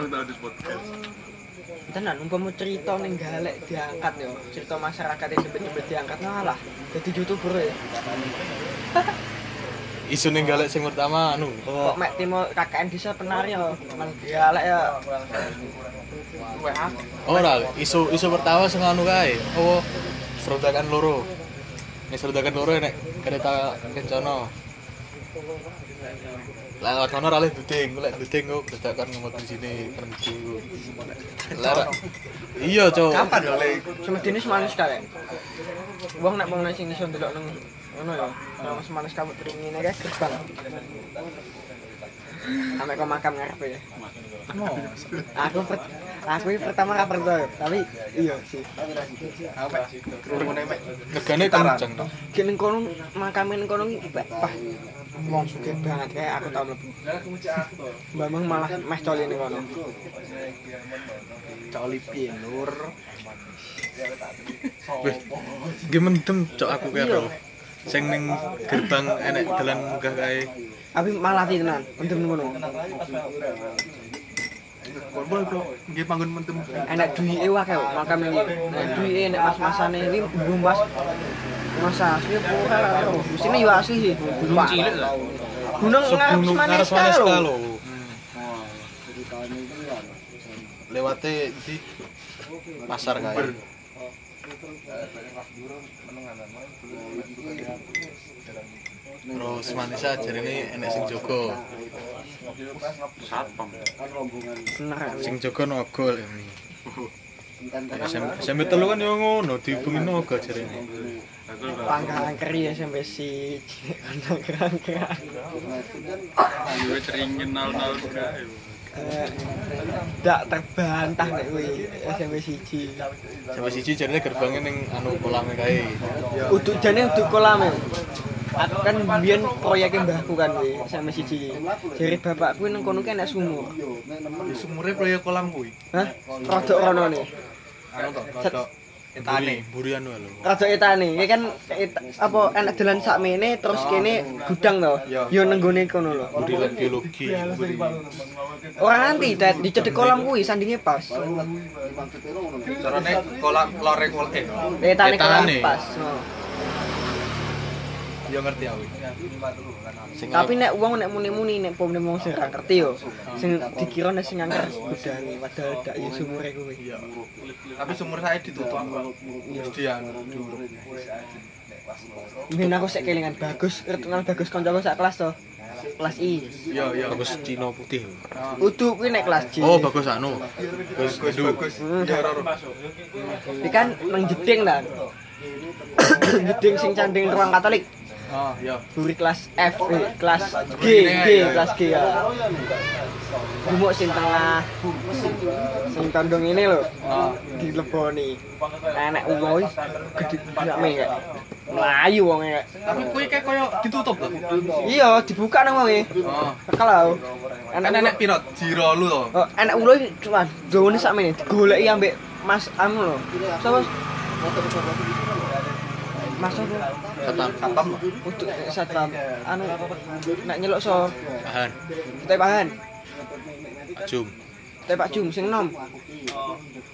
Orang tahu di podcast. tenan umpama cerita ning galek diangkat yo cerita masyarakat yang cepet-cepet diangkat ngalah jadi youtuber ya Isu ning galek sing pertama anu. kok mek timo KKN desa penari yo nang galek ya Ora, isu isu pertama sing anu kae. Oh, serodakan loro. Nek serodakan loro nek kereta kencana. Lah lewat kono rale duding, lek duding kok dadakan ngomong di sini kerengku. Lah iya, Cok. Kapan ya le? semedine semanis kalian wong nek wong sing iso ndelok nang ngono ya nang semanis kamu terus ngene kae gerbang sampai kau makam ngarepe ya aku aku ini pertama gak percaya tapi iya sih Apa? Kerumune mek. Regane kenceng to. Kene kono makame ning kono iki pah wong sugih banget kayak aku tau mlebu. Memang malah meh coli ning kono. Coli pinur. Wih, nggih mendem cok aku karo. Sing ning gerbang enek dalan munggah kae. Tapi malah tenan, mendem ning boleh bro. Nggih panggon mentem. Enek duwike wae kok makame iki. Enek duwike nek mas-masane iki bumbas. Masa asli ora karo. Mesine yo asli sih. Gunung cilik lho. Gunung ngarep manis Maneska lho. kalo. Lewate di pasar kae. Terus manisa jarine enek sing jogo. Satpam. Bener. Sing jogo nogol ini. SMP telu kan yo ngono, dihubungi nogo jarine. Pangkalan keri SMP si kerang-kerang. Gue sering kenal-kenal kae. Eh, Dak terbantah nek kuwi SMP siji. Sampai siji jarine gerbangnya ning anu kolame kae. Uduk jane uduk kolam ya. Aku kan biyen proyeknya mbahku kan kuwi SMP siji. Jare bapakku nang kono ki enek sumur. Sumure proyek kolam kuwi. Hah? Rodok rono. Anu to, rodok etane. Burian wae lho. Rodok etane. Iki kan et- apa enek dalan sakmene terus kene gudang to. Yo nang gone kono lho. Buri lan biologi. Ora nganti dat dicedek kolam kuwi sandinge pas. Carane kolam lore kolam. Etane kolam Etane. pas. Yo ngerti aku. Sing Tapi nek wong nek muni-muni nek pom wong sing ra ngerti yo. Sing dikira nek sing angker gudange padahal dak yo sumure kuwi. Iya. Tapi sumur saya ditutup. Jadi anu dhuwur. Aku sik kelingan bagus, kenal bagus kancaku sak kelas to. Kelas I. Iya, iya. bagus Cina putih. Udu kuwi nek kelas J. Oh, bagus anu. Bagus bagus. Ya, Roro. Iki kan nang jeding ta. jeding sing canding ruang Katolik. Oh, iya. Buri kelas F, eh, kelas G, G, kelas G ya. Gumuk sing tengah. Sing tandung ini lho. Oh. Dileboni. Enek woi gede me kayak. Melayu wong kayak. Tapi kuwi kayak koyo ditutup lho. Iya, dibuka nang wonge. Oh. Kalau Kan enek enek pirot jiro lu to. Oh, enak ulo cuman gawane sakmene digoleki ambek Mas anu lho. Sapa? Mas apa? Satam. Satam lho. Untuk satpam anu nek nyeluk so Bahan. tepakan. Ajum. Tepak jum sing nom.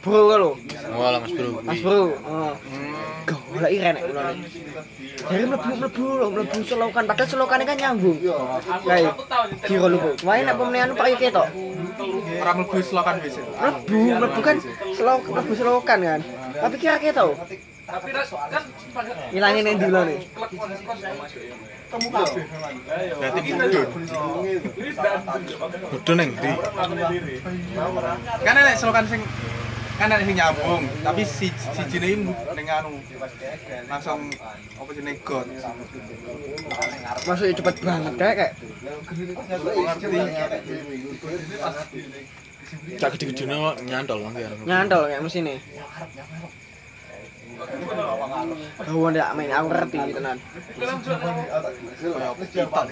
Bro lho. Wala Mas Bro. Mas bro. Oh. Goleki renek ulone. Dari mlebu-mlebu lho, mlebu selokan padahal selokane kan nyambung. Kayak kira lupa. Wae nek pemene anu pakai ketok. Ora mlebu selokan wis. Mlebu, mlebu kan selok mlebu selokan kan. Tapi kira ketok. Ilangin yang dulu nih. Berarti mudun. Mudun neng ndi? Kan enek selokan sing kan enek sing nyambung, tapi si sijine iki ning anu langsung apa jenenge got. Masuknya cepet banget kayak kayak. Cak gede-gedene kok nyantol nanti arep. nyantol kayak mesinnya. Gawon ndak main aku ngerti tenan. Koyo piton.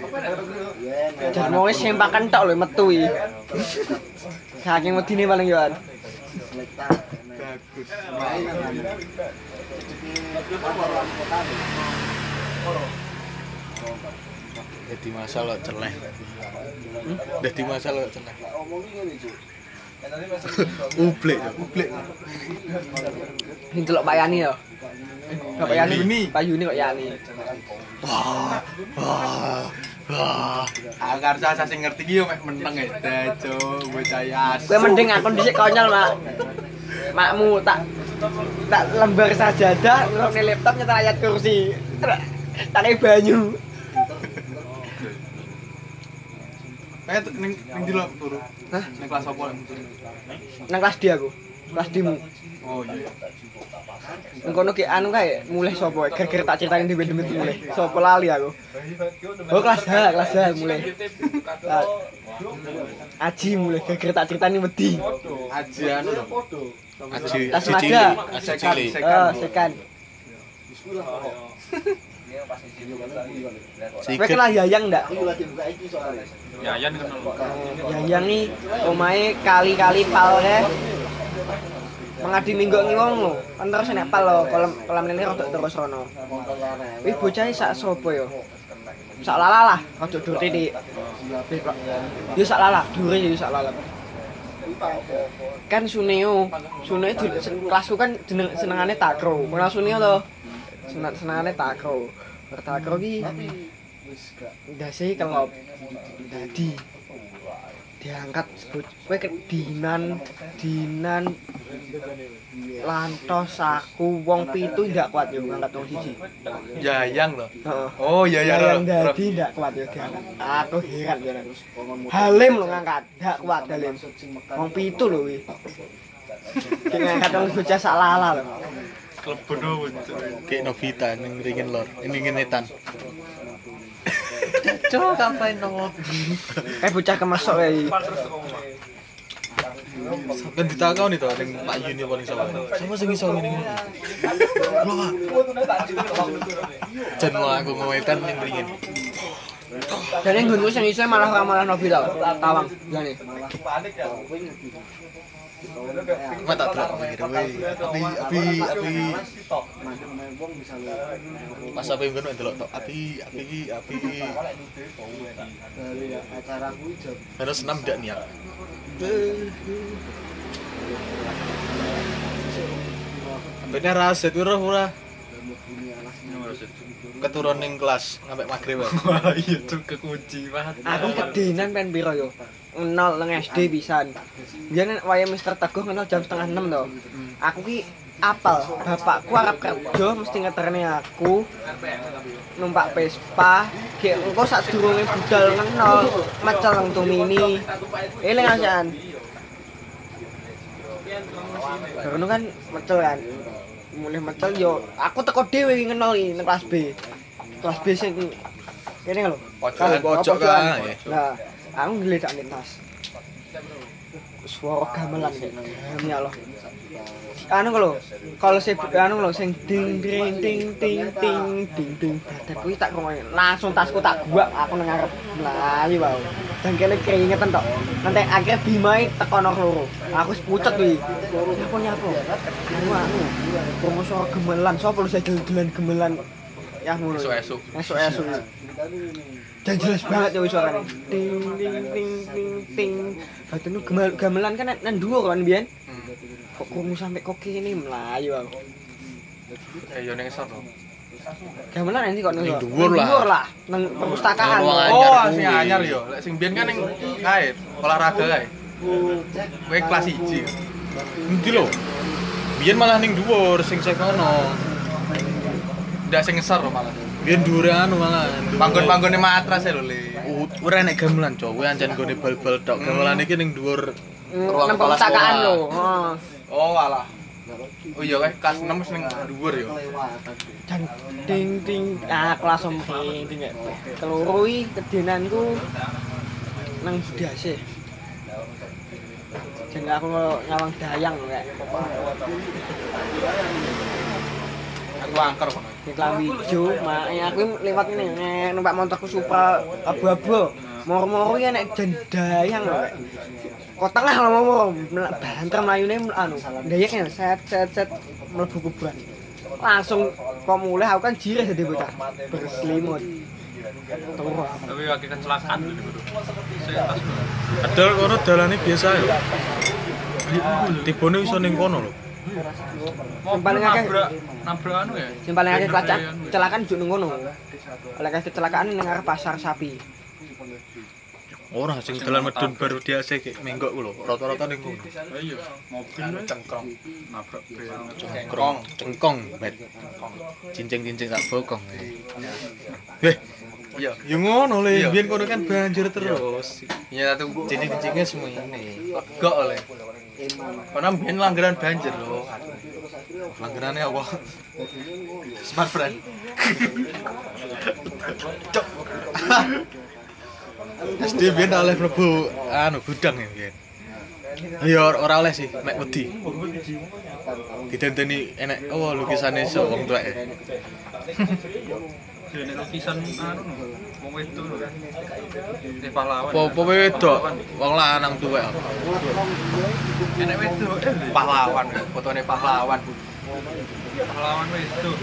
Jan mau sempakan tok lho metu iki. Saking wedine paling yo. an. Bagus. Dadi masal kok celeh. Masal kok celeh. Ublek. Publik. Ini delok Pak Yani ya. Pak Yani. Yuni. Pak Yuni kok Yani. Wah. Wah. Wah. Agar saya sing ngerti iki yo mek meneng ya, Cuk, bocah ya. Kowe mending aku dhisik konyol, Mak. Makmu tak tak lembar sajadah, ngrokne laptop nyetel ayat kursi. Tak banyu. Kayak tuh ning ning di lo turu. Hah? Ning kelas apa? Nang kelas D aku. Kelas D-mu. Oh iya. Engkono ki anu kae mulai sapa? Geger tak ceritain di demit mulai. Sapa lali aku. Oh kelas H, kelas H mulai. Tak- Aji mulai geger tak ceritain wedi. Aji anu lho. Aji Tas aji naga. cilik, aji Sekan, cilik. sekan. Oh, sekan. Kowe Sikit. kenal Yayang ndak? Ya, ya kenal. Yayang nih omahe kali-kali palre mengadi minggu ngiwong lho. Kan terus nek pal lho, kolam kolam lele rodok terus rono. Wih bocah sak sapa yo? Sak lala lah, rodok dur titik. Yo sak lala, dure yo sak lala. Kan Suneo, Suneo di kelasku kan jeneng senengane takro. Kenal Suneo to? Seneng senengane takro. Takro ki ndase kelop. Dadi diangkat sebut kowe kedinan dinan lantos aku wong pitu ndak kuat yo ngangkat wong siji. Yayang lho. Oh iya iya. yang dadi ndak kuat yo diangkat. Aku heran yo. Halim lo ngangkat, ndak kuat Halim. Wong pitu lho kuwi. Ngangkat wong bocah sak lala lho. Klebono. Kayak Novita ning ringin lor. Ini ringin etan. Cok, ngapain dong? Eh bocah kemasok kae. Kan ditakau nih tuh, ada Pak Yuni paling sama. Sama sing iso ngene ngene. Wah. Jan mau aku ngowetan ning ringin. Dan yang gunung sing iso malah malah Nobila, tawang. Jane. Mak tak delok mikir kowe. Api api api. Pas api ngono delok tok. Api api api. Harus enam dak niat. Bener raset ora ora. Keturun ning kelas sampai maghrib. Wah, iya tuh kekunci banget. Aku kedenan pen piro yo? Nol nang SD pisan. Biyen waya Mister Teguh kenal jam setengah 6 to. Aku ki apal, bapakku arep kerja mesti ngeterne aku numpak Vespa, gek engko sadurunge budal ngenol, mecel nang Tumini. Eling asan. Baru kan mecel kan. Mulai mecel yo, aku teko dhewe ngenol iki nang kelas B. Kelas B sing kene lho. Pojok pojokan. kae. Nah, aku ngeledak ning tas. Suara gamelan kayak demi Allah. Anu lho, kalau saya anu lho sing ding ding ding ding ding ding ding dadak kuwi tak krungu langsung tasku tak buak aku nang ngarep mlayu wae. Dan kene keringetan tok. Nanti akhirnya Bimai tekono loro. Aku pucet kuwi. Nyapo nyapo. Anu anu. Krungu suara gemelan, sapa lu sajel-jelan gemelan. Ya ngono. Esuk-esuk. Esuk-esuk. Dan jelas banget ya suaranya. Ding ding ding ding ding. Batune gemel gamelan kan nang dhuwur kan biyen. Kok krungu sampe kok kene mlayu aku. Eh, yo ning isor to. Gamelan nanti kok nang dhuwur lah. Dhuwur lah, nang perpustakaan. Oh, sing anyar yo. Lek sing biyen kan ning kae olahraga kae. Kowe kelas 1. Endi lho? Biyen malah ning dhuwur sing sing kono. Ndak sing ngesor lho malah. Biyen dhuwur anu malah. Panggon-panggone matras lho, Le. Ora enek gamelan, Cok. Kuwi ancen gone bal-bal tok. Gamelan iki ning dhuwur ruang Nang kepala perpustakaan sekolah. lho. Heeh. Oh, alah. Oh iya kelas 6 wis ning dhuwur yo. Dan ding ding ah kelas om ding ding. Keloro iki kedenanku nang Budase. Jeneng aku ngawang dayang kayak. Angker kok. di klambi ijo mak aku lewat ini eh, numpak motorku Supra abu-abu moro-moro ya nek jendayang lho Kak. kok tengah lho moro banter mlayune anu ndayek ya set set set mlebu kuburan langsung kok mulai aku kan jireh jadi bocah berselimut Tapi wakil kecelakaan dulu. Padahal kono dalane biasa ya. Tibone iso ning kono lho. Yang paling akeh nabrak anu ya yang paling akeh kecelakaan juk ning kono. Oleh kasih kecelakaan ning arep pasar sapi. Ora sing dalan medun baru dia sik menggok ku lho. Rata-rata ning kono. Oh iya mobil cengkrong. nabrak Cengkong, cengkong, bet. Cincing-cincing tak bokong. Weh, Iya. yo ngono le, biyen kono kan banjir terus. Iya tuh Cincing-cincingnya semua ini. gak oleh. Karena biyen langgaran banjir loh. Langganane apa? Smart friend. SD tak oleh mlebu anu gudang ya biyen. Ya ora oleh sih, mek wedi. Didenteni enek oh lukisane sok wong tuwek. Lukisan anu no, wong wedok pahlawan. Apa wong lanang tuwek. Enek wedok eh Pahlawan, fotone pahlawan. pahlawan wedok.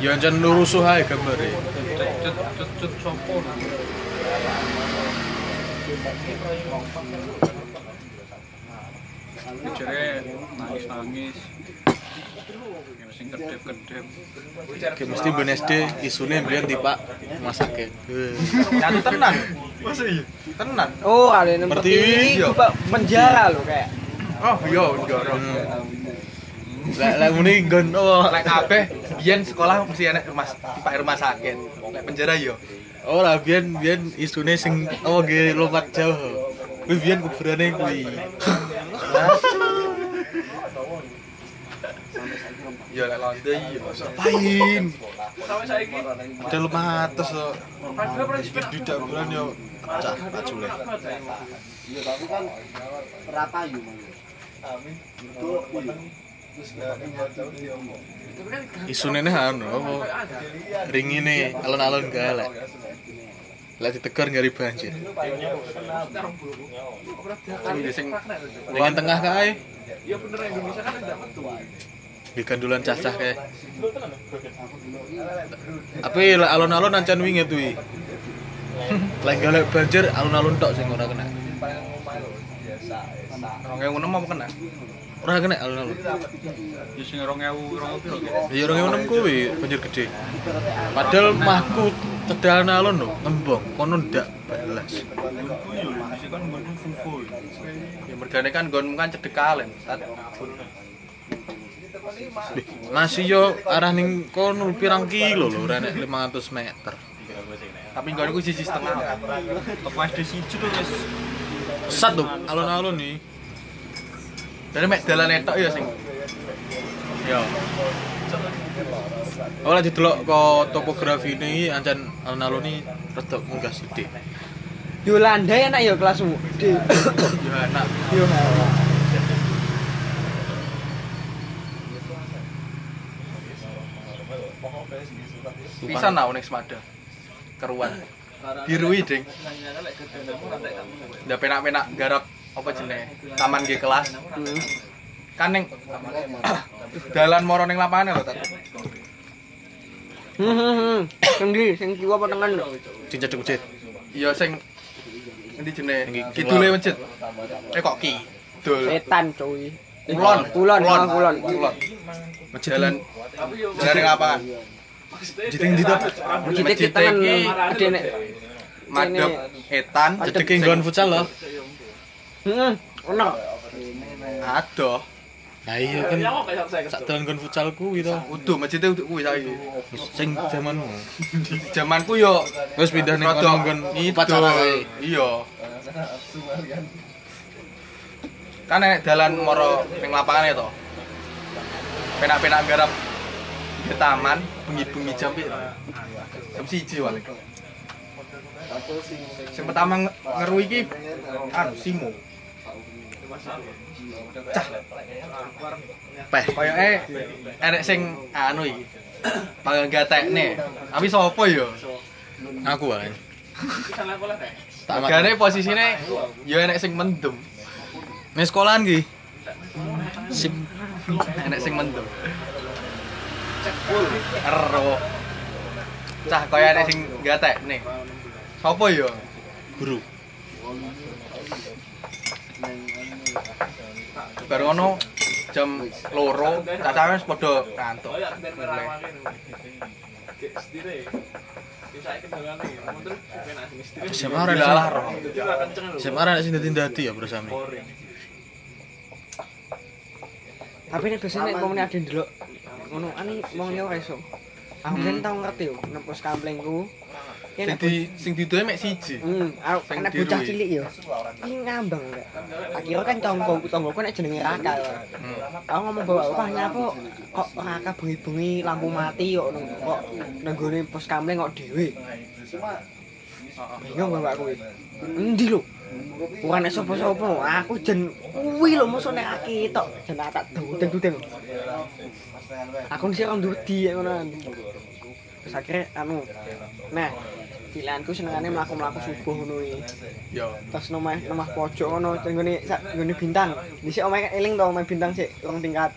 Ya ancen lurusuh ae gambare. Cut cut cut sopo no. Jare nangis-nangis. Sing kedep-kedep. Ki mesti ben SD isune biyen tipak masake. Nyatu tenan. Masa iya? Tenan. Oh, kali Pertiwi, ini iya. juga penjara loh kayak. Oh iya, ndoro. Lek lek muni nggon oh. Lek kabeh biyen sekolah mesti enek rumah tipak rumah sakit. Lek penjara yo. Ora biyen biyen isune sing oh nggih lompat jauh. Kuwi biyen kuburane kuwi. Yo lek londe iya. Ngapain? Udah lumates to. Di daburan yo pecah bajule. Isune ne anu apa? Ringine alon-alon gae lek. Lek ditegur ngari banjir. Sing sing Dengan tengah kae. Di gandulan cacah kae. Tapi alon-alon ancen wingi tuh. Lek galek banjir alon-alon tok sing ora kena. Orang yang apa kena? Ora kena alon-alun. Ya sing 2000 2000 piro ki? Ya orang yang kuwi banjir gede. Padahal mahku cedal alun lho, ngembong, kono ndak balas. Nggonku yo sing kan nggonku full Ya mergane kan nggonmu kan cedek Masih yo arah ning kono pirang kilo lho, ora nek 500 meter. Tapi nggonku siji setengah. Toko SD siji tuh wis Sat tuh alun-alun nih. Dari mek dalan etok ya sing. Yo. Oh lagi delok kok topografi ini ancen alun-alun ini rada munggah sithik. Yolanda enak ya kelasmu. Di. Yo enak. Yo. Pisan tau nek semada. Keruan. Birui, Ding. Ndak penak-penak garap apa jenenge? Taman G kelas. Hmm. Kan ning dalan moro ning lapangan lho, Tat. Hmm, hmm, hmm. Sing di, sing kiwa apa tengen lho. Sing cedek masjid. Iya sing endi jenenge? Kidule masjid. Eh kok ki? Dul. Setan cuy. Kulon. Kulon, ah, kulon. Kulon. Masjid Jalan jalan ning lapangan. Yang di kan iki gede nek. Madep etan. Cedek nggon futsal loh. Hmm, ono. Adoh. Nah iya kan sak dalan nggon futsal kuwi to. Udah masjidnya udah kuwi saiki. Sing zamanmu. Zamanku yo Wis pindah ning rada kono nggon upacara kae. Iya. Kan nek dalan moro ning lapangan ya to. Penak-penak garap di taman bengi-bengi jam piro? Jam 1 wale. Sing pertama nge- ngeru iki anu Simo. Cah, Peh. koyoke enek sing anu iki. Panggil gatekne. Tapi sapa ya? Aku wae. Tak amat. Gane posisine ya enek sing mendem. Ning sekolahan ki. Sip. enek sing mendem ero cah kaya sing gatek nih sapa ya Guru. Baru ngono jam loro cacawe wis padha kantuk. SMA ora Dilalah roh. SMA ora sing dadi dadi ya bersami. Tapi nek biasanya nek wong ada ndelok ngono ani wong ora iso. Aku kan tau ngerti yo nempos kamplengku. Sing di sing diduwe mek siji. Hmm, aku anak bocah cilik yo. Iki ngambang enggak. Akhirnya kan tonggo tonggoku nek jenenge Raka. yo. Hmm. Aku ngomong bawa upah nyapa kok Raka bengi-bengi lampu mati kok nung- kok nenggone pos kampleng kok dhewe. Bingung bapakku iki. Endi lho? Bukan nek sapa-sapa, aku jen kuwi lho mosok nek aki tok, jen tak dudeng-dudeng. Aku sih orang dudi ya ngono. Terus akhirnya anu, nah pilihanku senengane mlaku-mlaku subuh ngono iki. Yo. Terus nomah nomah pojok ngono tenggone sak nggone bintang. Dhisik omahe kan eling to omahe bintang sik rong tingkat.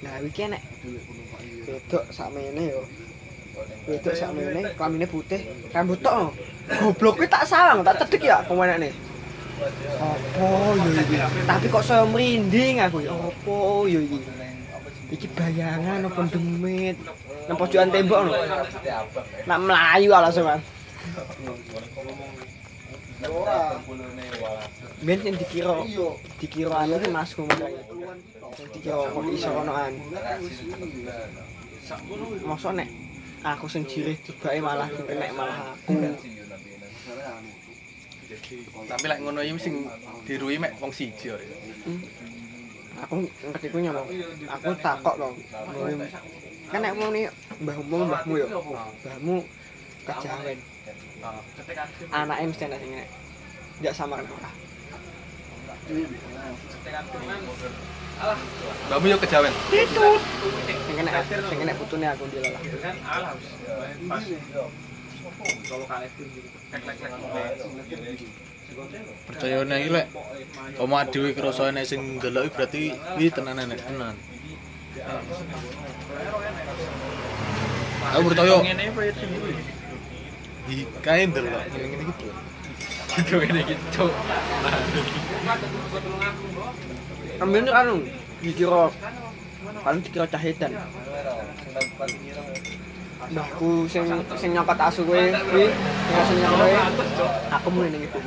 Nah iki nek wedok sakmene yo. Wedok sakmene klamine putih, rambut tok. Goblok kuwi tak sawang, tak cedek ya pemenane. Apa yo iki? Tapi kok saya merinding aku ya. Apa yo iki? Iki bayangan apa demit? Nang pojokan tembok no. Nak melayu alasan Bang. Ben sing dikira dikira anu ki Mas ngomong dikira kok iso konoan. Mosok nek aku sing jirih tibake malah nek malah aku. Tapi lek ngono iki sing dirui mek wong siji ora. Hmm. Aku ngerti ku nyamuk. Aku takok to. Kan nek muni mbahmu mbahmu yo. Mbahmu kejawen. Anake mesti ana sing nek ndak samaran ora. Mbakmu yo kejawen. Ditut. Sing kena sing kena putune aku dilalah. Percaya nek iki lek omah dhewe krasa nek sing ndelok iki berarti iki tenan nek tenan. Aku percaya Ngene ya sing kuwi? di kae ndelok ngene iki. Gitu ngene iki, Cuk. Ambil kan dikira paling dikira cahedan. Mbahku sing sing nyokot asu kowe kuwi sing nyokot kowe aku muni ning ibu.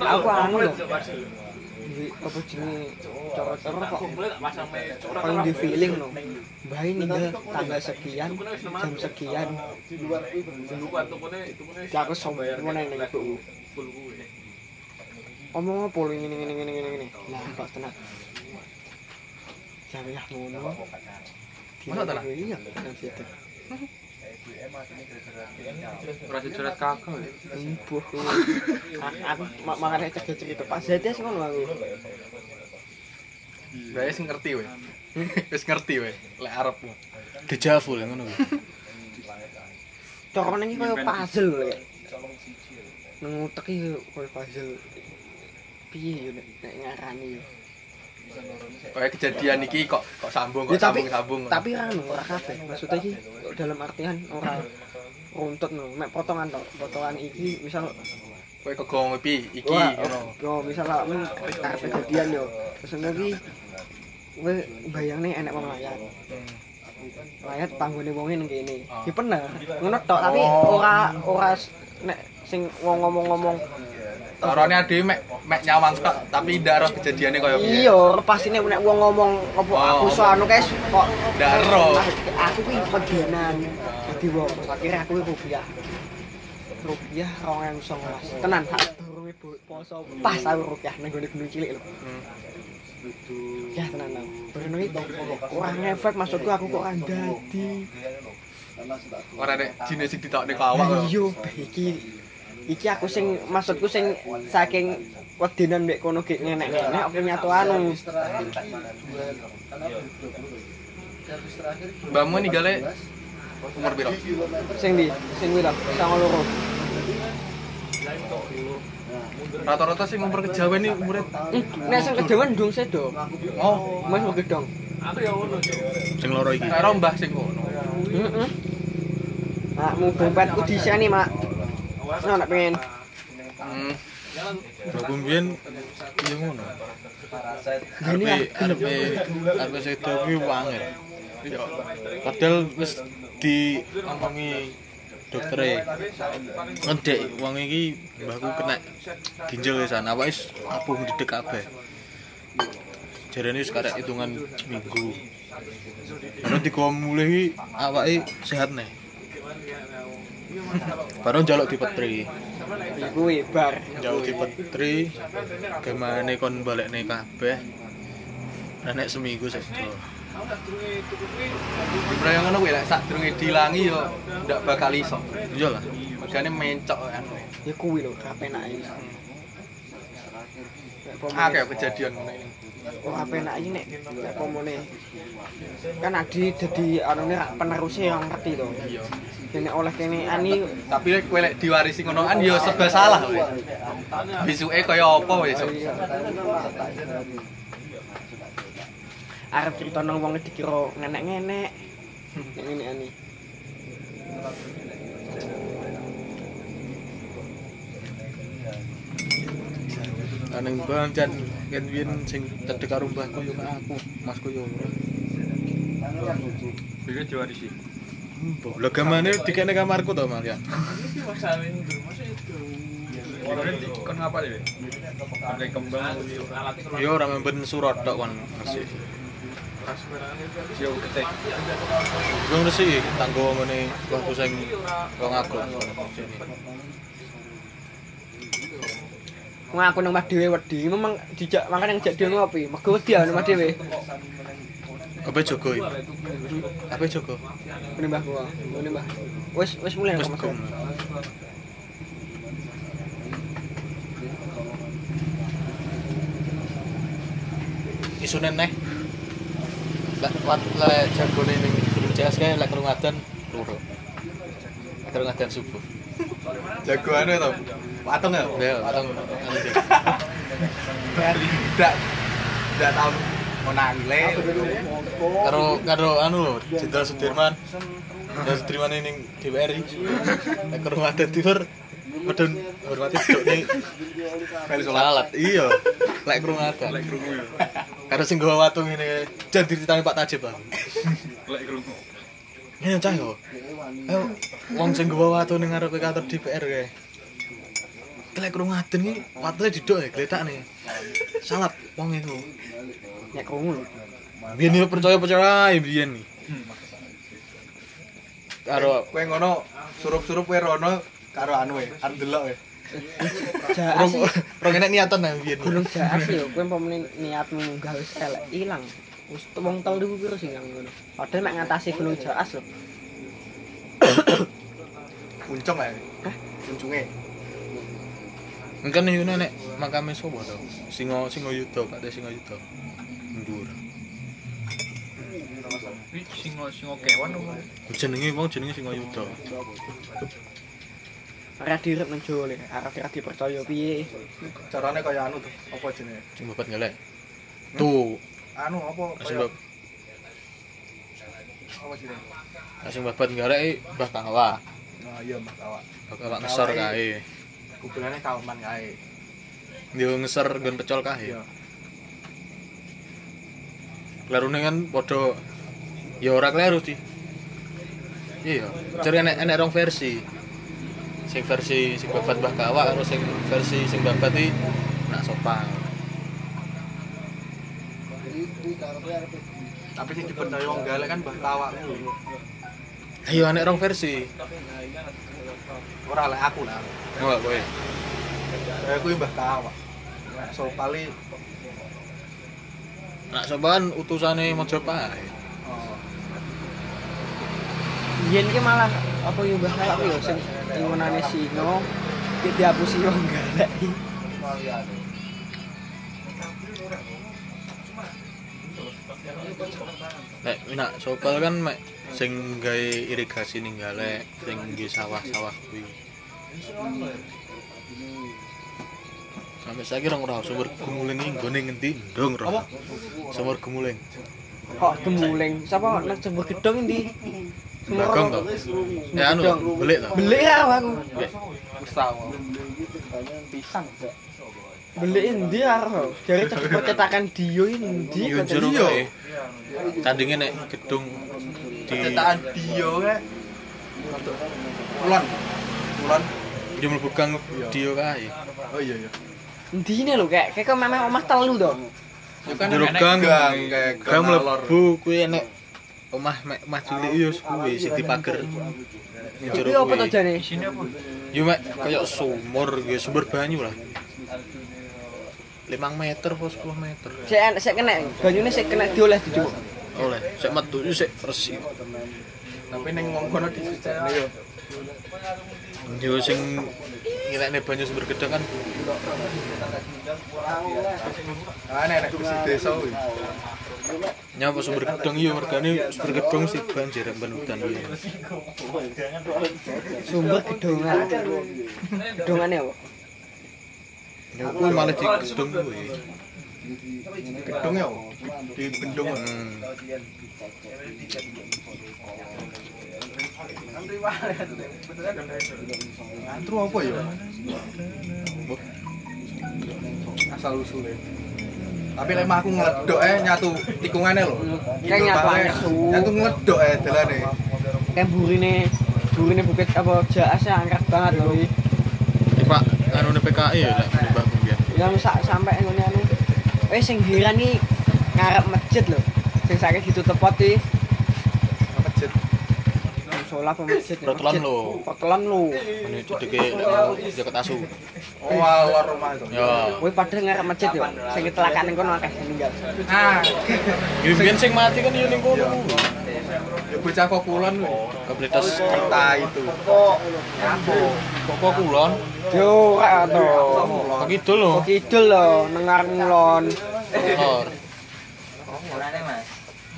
Aku anu lho. Di apa jenenge cara-cara kok paling di feeling no. Mbah ini ninggal tanggal sekian, jam sekian. Ya aku sombong ngene ning ibu. Omong apa lho ngene ngene ngene ngene ngene. Lah kok tenan. Jangan ya ngono. Masa tenan? Iya, tenan situ. Ora dicoret kakak ya. Embuh. Aku mak makane cegah cerita Pak sing ngono aku. Sing ngerti we. Wis ngerti we lek arepmu. Dejavu lek ngono kuwi. Corone iki koyo puzzle lho kayak. Nang utek iki koyo puzzle. Piye yo nek nek ngarani yo. Kayak kejadian iki kok kok sambung Ya, kok tapi sambung tapi anu ora kabeh. Maksudnya iki dalam artian ora runtut no, mek potongan tok. Potongan iki misal kowe kegongo pi iki Wah, ngono. yo misal arep kejadian yo. Terus ngono iki kowe bayangne enek wong layat. Layat panggone wonge ning kene. Ah. Ki bener. Ngono tok, tapi Oh. ora ora nek sing wong ngomong-ngomong Tarone dhewe mek mek nyawang tok, tapi ndak ro kejadiane kaya piye. Iya, pas ini nek wong ngomong apa Oh, aku so anu guys kok Ndak ero. Aku kuwi pedianan. Dadi wong akhirnya aku kuwi rupiah. Rupiah 2019. Tenan sak durunge poso pas aku rupiah nang gone gunung cilik lho. Hmm. Ya tenan aku. Bareng iki kurang efek maksudku aku kok ora dadi. Ora nek jine sing ditokne ke awak kok. Iya, iki iki aku sing maksudku sing saking wedenan mbek kono gek ngenek-ngenek oke nyatu anu. Mbakmu ninggale umur piro? Sing di, sing ta, sango loro. Rata-rata sing umur kejawen iki umure Hmm, Nek sing kejawen ndung sedo. oh, Mas mau gedong. Sing loro iki. karo mbah sing ngono. Heeh. Mak mau dompetku diseni, Mak. Nah, nek pengen. Hmm. Aku mbiyen Iya ngono. Gini ya, Arepe arepe arepe sedo kuwi wangel. Iya. Padahal wis diomongi doktere. Ngedek wong iki mbahku kena ginjal wisan, awake wis apuh ndedek kabeh. Jarene wis karek hitungan minggu. Karena digawa mulih iki awake sehat nih. Baru njaluk dipetri. kuwi bar. Njaluk dipetri. Gimana kon balekne kabeh. Nek seminggu sedo. Bro yang ngono kuwi lek sadurunge dilangi yo ndak bakal iso. Iya lah. Mergane mencok anu. Ya kuwi lho ra penake. Nek Akeh pomone kejadian ngono iki. Oh ra penake nek nek pomone kan adi dadi anune ra peneruse yang ngerti to. Iya. Nek oleh kene ani Tapi lek kowe lek diwarisi ngono kan yo serba salah kowe. Bisuke kaya apa wis. arep cerita nang wong dikira ngenek-ngenek. Nek ngene ani. Aneng bang kan biyen sing cedek karo mbahku yo aku, masku yo ora. Iki diwarisi. Lah gamane dikene kamarku to, Mas ya. Kon ngapa deh? Pakai kembang. Yo ora memben surat tok kon resik. Ketek. Wong resik tanggo ngene waktu sing wong aku. Wong aku nang Mas dhewe wedi, memang dijak makan yang jak dhewe ngopi. Mergo wedi nang Mas dhewe. Apa jogo iki? Apa jogo? Ngene mbahku. Ngene mbah. Wis wis mulai Wis nang Mas. gum. Isune neh. Lek wat lek jagone ning Gunung CS kae lek kerungadan loro. Lek kerungadan subuh. Jagoane to. Patung ya. Ya, atau anu deh. Ndak ndak tau menangle. karo karo anu lho, Jenderal Sudirman. Jenderal Sudirman ning DPRI. Lek kerungadan timur medun hormati dok ning Bel salat. Iya. Lek kerungadan. Lek krungu ya. Karo sing gawa watu ngene jan diritani Pak Tajib aku. Lek krungu. Ngene cah yo. Ayo wong sing gawa watu ning ngarepe kantor DPR kae. Lek kerungadan iki watune didok ya gletakne. Salat wong itu. Nek krungu lho. Biyen yo percaya-percaya ae biyen iki. Karo kowe ngono surup-surup kowe rono karo anu e, arep delok e. Jaas rong enek niatan nang biyen. Gunung Jaas yo kowe umpamane niatmu munggah wis elek ilang. Wis wong telu piro sing ngono. Padahal mek ngatasi Gunung Jaas lho. Puncung ae. Puncunge. Mungkin nih ini nek makame sapa to? Singo Singo Yuda, Pak Teh Singo Yuda. Ndur. Iki singo singo kewan apa? Jenenge wong jenenge Singo Yuda. Ora direp nang Jawa le, arep ora dipercaya piye. Carane kaya anu tuh, apa jenenge? Sing babat ngelek. Tuh, Anu apa kaya apa jenenge? Sing babat iki Mbah Kawa. Nah, iya Mbak Kawak. Mbah Kawa ngesor kae. Kuburannya kauman kae. Dia ngesor nggon pecol kae. Iya. Klerune kan padha ya ora kleru sih. Iya, cari enek enek rong versi. Sing versi sing babat Mbah Kawa karo sing versi sing babat iki nak sopang. Tapi sing dipercaya wong galek kan Mbah kuwi. Ayo enek rong versi. Ora lek aku lah. Enggak kowe. Saya kuwi Mbah Kawak. Nek Sopali Nak sopan utusane Majapahit. oh, Yen ki malah apa yo mbah kalak yo sing ngomonane Sino ki dihapusi wong galek. Nek nak sopal kan mek sing gawe irigasi ning galek sing nggih sawah-sawah kuwi. Sampai saya rong ora sumur gumuling nggone ngendi? Ndong ro apa? Sumur gumuling. Kok gumuling? Sapa nek sumur gedong endi? Sumur gedong ya anu belik to? Belik ya aku wis tau. Pisang beli endi arep dari cek percetakan dio endi? Kan dio candinge nek gedung di Cetakan Dio kae. Kulon. Kulon. yo mlebu gang Dio kae. Oh iya iya. Endine lho kayak kayak kok memang omah telu to. Yo kan enek gang kayak gang mlebu kuwi enek omah omah cilik yo kuwi sing dipager. Iki jero apa to kuwi. jane? Sini apa? Yo mek kaya sumur, ya sumber banyu lah. 5 meter apa 10 meter. Sik sik kena banyune sik kena dioles dicu. Oleh, sik metu sik resik. Tapi ning wong kono disucekne yo. Yo sing ngilekne banyu sumber gedang kan Ah nek besi desa kuwi. nyapa sumber gedang yo mergane sumber gedang mesti banjir ben udan kuwi. Sumber gedongan. Gedongane apa? Ya malah di gedung kuwi. Gedung yo. Di bendung. Hmm. Antru apa ya? Asal usule. Tapi lek mah aku ngledok eh nyatu tikungane lho. Kayak nyatu asu. Nyatu ngledok eh dalane. Kayak burine burine bukit apa jaas ya angkat banget lho iki. Iki Pak, anu PKI ya Mbak Mungkin. Yang sak sampai ngene anu. Eh sing heran iki ngarep masjid lho. Sing sakit ditutup pot iki. Masjid. Musola apa masjid? Masjid. lho. Protelan lho. Ini cedeke anu jaket asu. Oh, alor rumah itu. Ya. Kowe padahal ngarep masjid yo. Sing kecelakaan ning kono akeh sing ninggal. Ah, Biyen sing mati kan yo ning kono. Bocah kok kulon kuwi. Kapletas Kita itu. kok kulon. Yo ora to. Kok kidul lho. Kok kidul lho nengar ngulon. Lor.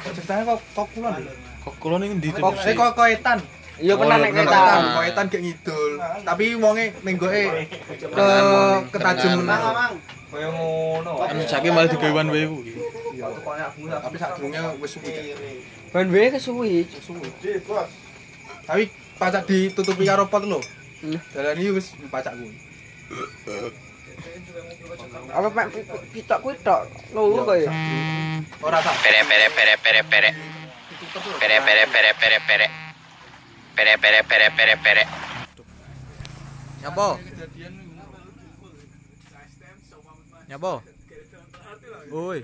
Ceritanya kok kok kulon. Kok kulon iki ndi? Kok eh kok koetan. Iya pernah nek Oh, pernah. Koetan, koetan gek ngidul. Tapi wonge nenggoke ke ketajam Kenangan. Kaya ngono. Kan saiki malah digawe one way kuwi. Tapi sadurunge wis suwi. Ban wae kesuwi. Tapi pacak ditutupi karo pot lho. Dalan iki wis pacak kuwi. Apa pi- pitok kuwi tok loro kok ya. Ora tak. Pere pere pere pere pere pere pere pere pere pere pere pere pere pere pere Nyapa? Nyapa? Oi.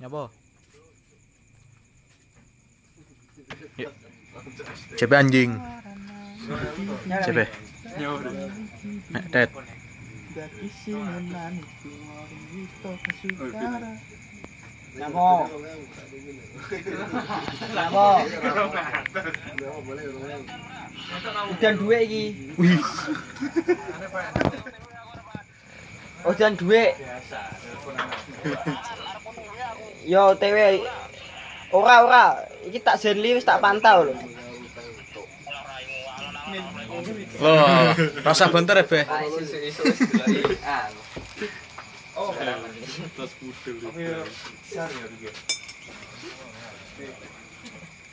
Nyapa? Yuk. CP anjing. CP. Nek tet. Napa? Napa? Udan duwe iki. Wih. Udan duwe. Yo TW. Ora ora, iki tak jerli wis tak pantau lho. Loh, rasa bentar ya, Be.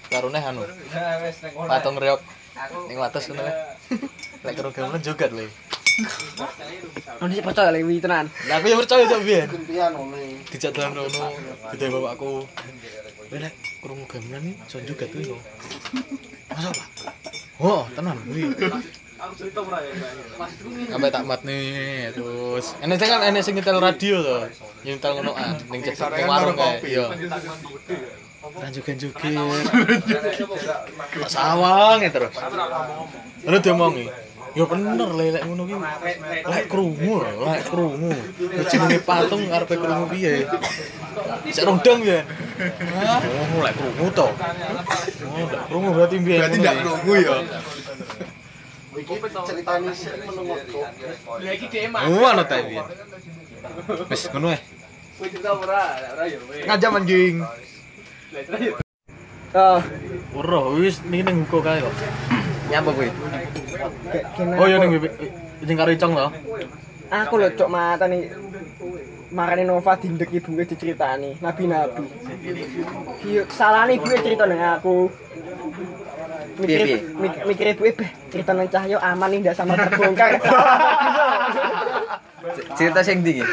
Karune anu. Patung reok ning wates ngono. Lek karo gamelan joget lho. Ono sing percaya lek wingi tenan. Lah aku ya percaya cok biyen. Kumpian ngene. Dijak dalan ngono. Dite bapakku. Wis lek krungu gamelan iso juga tuh yo. Masa apa? Oh, tenan. Aku cerita ora ya. Sampai tak mat terus. Ini sing kan ene sing nyetel radio to. Nyetel ngono ah ning cek warung kae. Yo. Lanjut-lanjut. Sawang terus. Terus diomongi. Ya bener le lek ngono ki. Lek krungu lek krungu. Jenenge patung arepe krungu piye? Sik rondong ya. Hah? Lek krungu to. Oh, krungu berarti piye? Berarti ndak krungu ya. Iki ceritane sing menungso. Lah iki dhewe mah. ana ta iki. Wis ngono ae. Kuwi cerita ora, ora ya. Ngajak manjing. Lah terus. Ah, ora wis ning ngko kae kok. Nyapa kuwi? Oh, ya ning ning karo icong to. Aku lho cok mata Marane Nova dindek ibuke diceritani nabi-nabi. Iya, salahne ibuke cerita nang aku. Mikir, mik, mikir ibuke beh cerita nang Cahyo aman nih ndak sama terbongkar. Cerita sing ndi iki?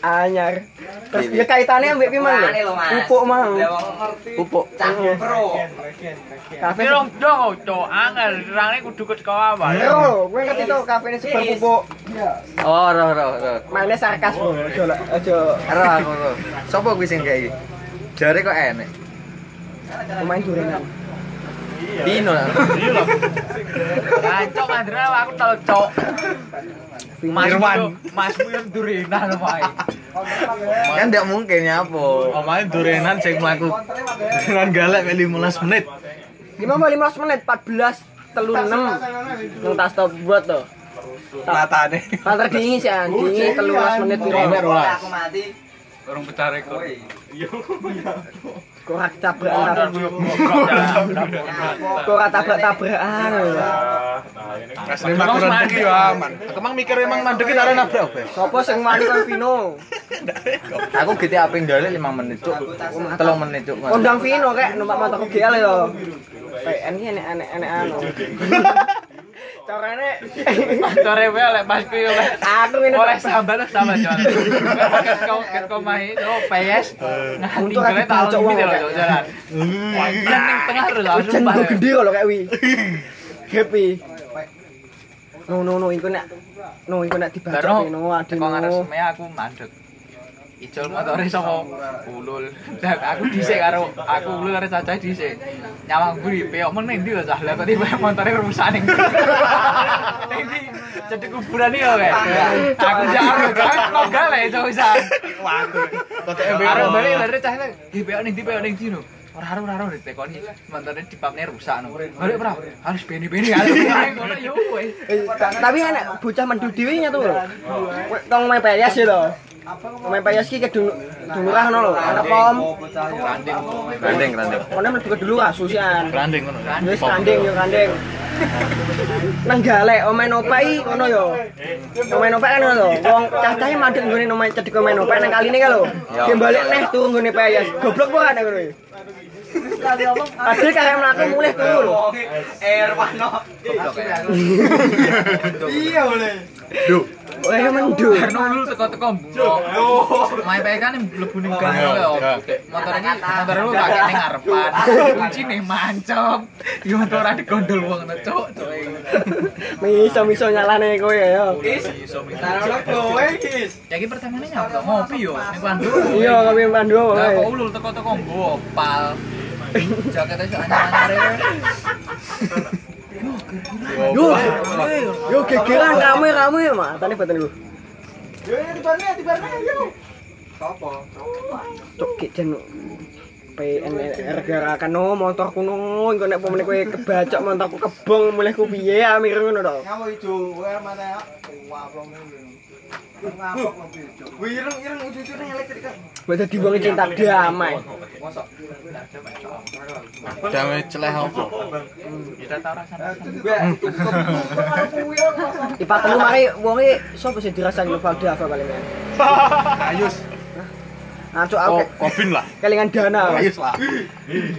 Anyar. Terus ya kaitannya ambek piye mang? Pupuk mang. Pupuk. Kafe Pirong dong, cok, angel, rangne kudu ke sekolah awal. Yo, gue ngerti tuh kafe ini sebar pupuk. Oh, roh roh roh. Mainnya sarkas ojo lah, ojo. Roh aku roh. Sopo kuwi sing kayak iki? Jare kok enek. Pemain durengan. Dino lah. Cok, Andra, aku tau cok. Mas Irwan. Mas Wirwan Durina lho, Pak. Kan ndak mungkin nyapo. Omae durenan sing mlaku dengan galak mek 15 menit. 5 15 menit 14 telu 6 nang tas top buat tuh. Matane. Panter dingin sih, an. dingin telu 15 menit piro. Mek rolas. Orang pecah rekor. Kok rak tabrakan. Kok rak tabrak-tabrakan. Asli makuran iki yo aman. Kemang mikir emang mandeki arek nabrak opo? Sopo sing mani kon Vino? Aku gitu aping dale 5 menit, Cuk. 3 menit, Cuk. Kondang Vino kayak numpak motor GL yo. PN ini enek-enek enek anu. Carane Core wae lek pas kuwi oleh aku ini oleh sambat sama Jon. Ket kau ket kau main lo PS Untung gale aku tak bacok gitu wong, loh Kak. Cok, jalan. Ning tengah lho langsung Hujan pas. gue gede kalau kayak wi. Happy. No no no, iku nak no iku nak dibaca Baru no ade teko ngaras no. semea aku mandek. Icul motore saka ulul. Dan aku dhisik karo aku ulul karo cacah dhisik. Nyawang buri peok meneh ndi lho cah. Lah kok tiba motore rusak ning. Ning ndi? Jadi kuburan iki kae. Aku jare kan kok gale cok pisan. Karo balik lare cah iki peok ning ndi peok ning ndi lho. Ora ora ora ora ditekoni motore dipapne rusak no. Balik ora harus beni-beni kali ngono yo. Eh, ta- Tapi enak bocah mendu dhewe nya tuh. Tong main PS ya to. Main PS ki ke dulu dulurah no lho, arep pom. Randing, randing. Kono mlebu ke dulurah susian. Randing ngono. Wis kanding yo kanding. Nang galek omae nopai ngono yo. Omae nopai kan ngono to. Wong cacahe mandek nggone omae cedek omae nopai nang kaline ka lho. Dia balik neh turu nggone PS. Goblok kok ana ngono. Ade kakek mlaku mulih turu lho. Iya boleh. Duh. Oleh mendu. Karena lu teko-teko mbok. Main PK kan mlebu ning gang yo. Motor ini motor lu kaki ning ngarepan. Kunci ning mancep. Yo motor ora digondol wong ngono, cuk. Miso-miso nyalane kowe ya. yo. Ya iki pertamane nyapa ngopi yo ning Pandu. Iya, kami pandu Lah kok kowe. ulul teko-teko mbok opal. Jaketnya sih anyar-anyar. Yo. Yo gegeran rame-rame matane baten lu. Cok kijen PN gara-gara kan no motor kuno engko nek pomene kowe kebacok motorku kebong mulih ku piye amir ngono to. Buat dadi wong cinta damai. Damai celeh opo? Kita tahu rasane. Ipat telu mari wonge sapa sing dirasani Valde apa paling. Ayus. Ancuk aku Oh, Kobin lah. kelingan dana. Ayus lah.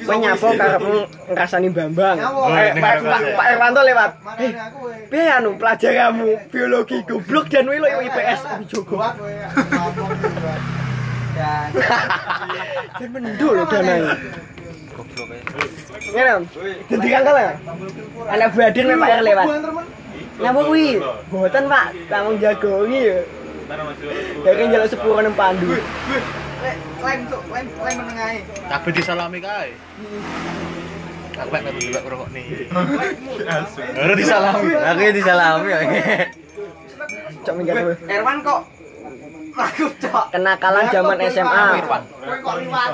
Kowe nyapo karepmu ngrasani Bambang. Oh, Eh, Pak Pak Irwanto lewat. Eh, piye anu pelajaranmu biologi goblok dan wilo IPS Jogo. Dan mendul dana ini. Ngene, dadi kangkel ya. Anak badir nek Pak R lewat. Nyapa kuwi? Mboten Pak, tanggung jago iki ya. Dari jalan sepuluh nang pandu. Kabeh disalami kae. Kabeh nek delok rokok nih. Ora disalami. Aku ya disalami ya. Cok minggir kowe. Erwan kok aku cok Kenakalan zaman SMA.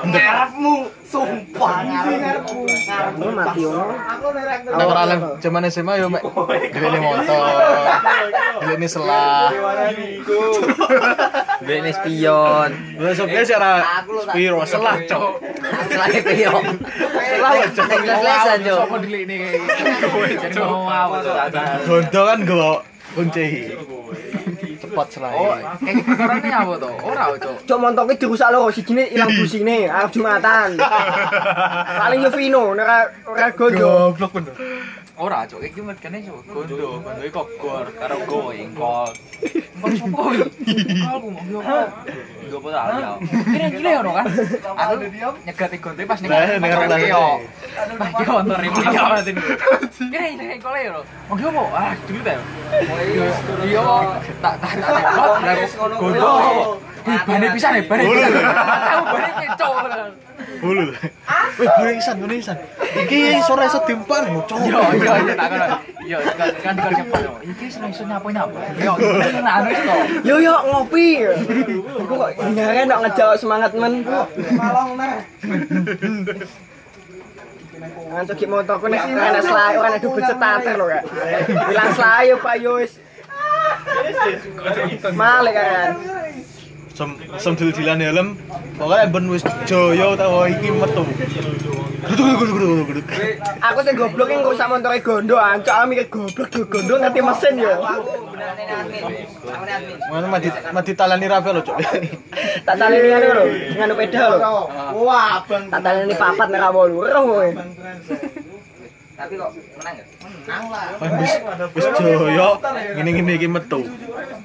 ngarepmu sumpah ngarepmu Lu mati ono. Lem jaman SMA yo mek delene motor. Delene selah. Ini spion. Wes oke sih ora spiro selah, Cok. Selain piyo. Selah Cok. Les-lesan, Cok. Sopo ngomong Gondo kan go kunci. Cepat selah. Oh, kayak perkarane apa to? Ora, Cok. Cok montoke dirusak lho, sijine ilang busine, arep Jumatan. Paling yo Vino, nek ora ora gondo. Goblok bener. Ora, cuk, iki mergane cuk. Gondo, gondo iki kogor karo go Engkol. Engkol sopo iki? Engkol ku mau yo. Yo apa ta ya. Kira gile ono kan. Aku nyegati gonte pas ning. Arep Pas lantai. yo. Pas yo motor iki yo masin. Kira ini engkol yo. Mau yo apa? Ah, dulu ta. Yo yo tak tarik tarik. Gondo. Bane pisan ya, bane. Bulu. Tahu bane pecok. Bulu. Wih, boleh isan, boleh isan. Iki sore iso dimpan, cowok. Yo yo yo tak kono. Yo kan kan cepat. Iki iso nyapo nyapo. Yo nah anu itu. Yo yo ngopi. Iku kok ngare nek ngejawab semangat men. Ngantuk ki motorku nek ana selai ora ada duit starter lho kak. Bilang selai yo Pak yo wis. Malik kan. Sem sem dil-dilan helm. Pokoke ben wis jaya ta wah iki metu. Aku sing goblok ki ngrusak motore gondo, ancok aku mikir goblok do gondo ngerti mesin yo. Ngono mati mati talani Rafael lho, Cuk. Tak taleni ngene lho, nganu pedal lho. Wah, Bang. Tak taleni papat nek ra wolu, roh kowe. Tapi kok menang ya? Nang lah. Wis jaya ngene-ngene iki metu.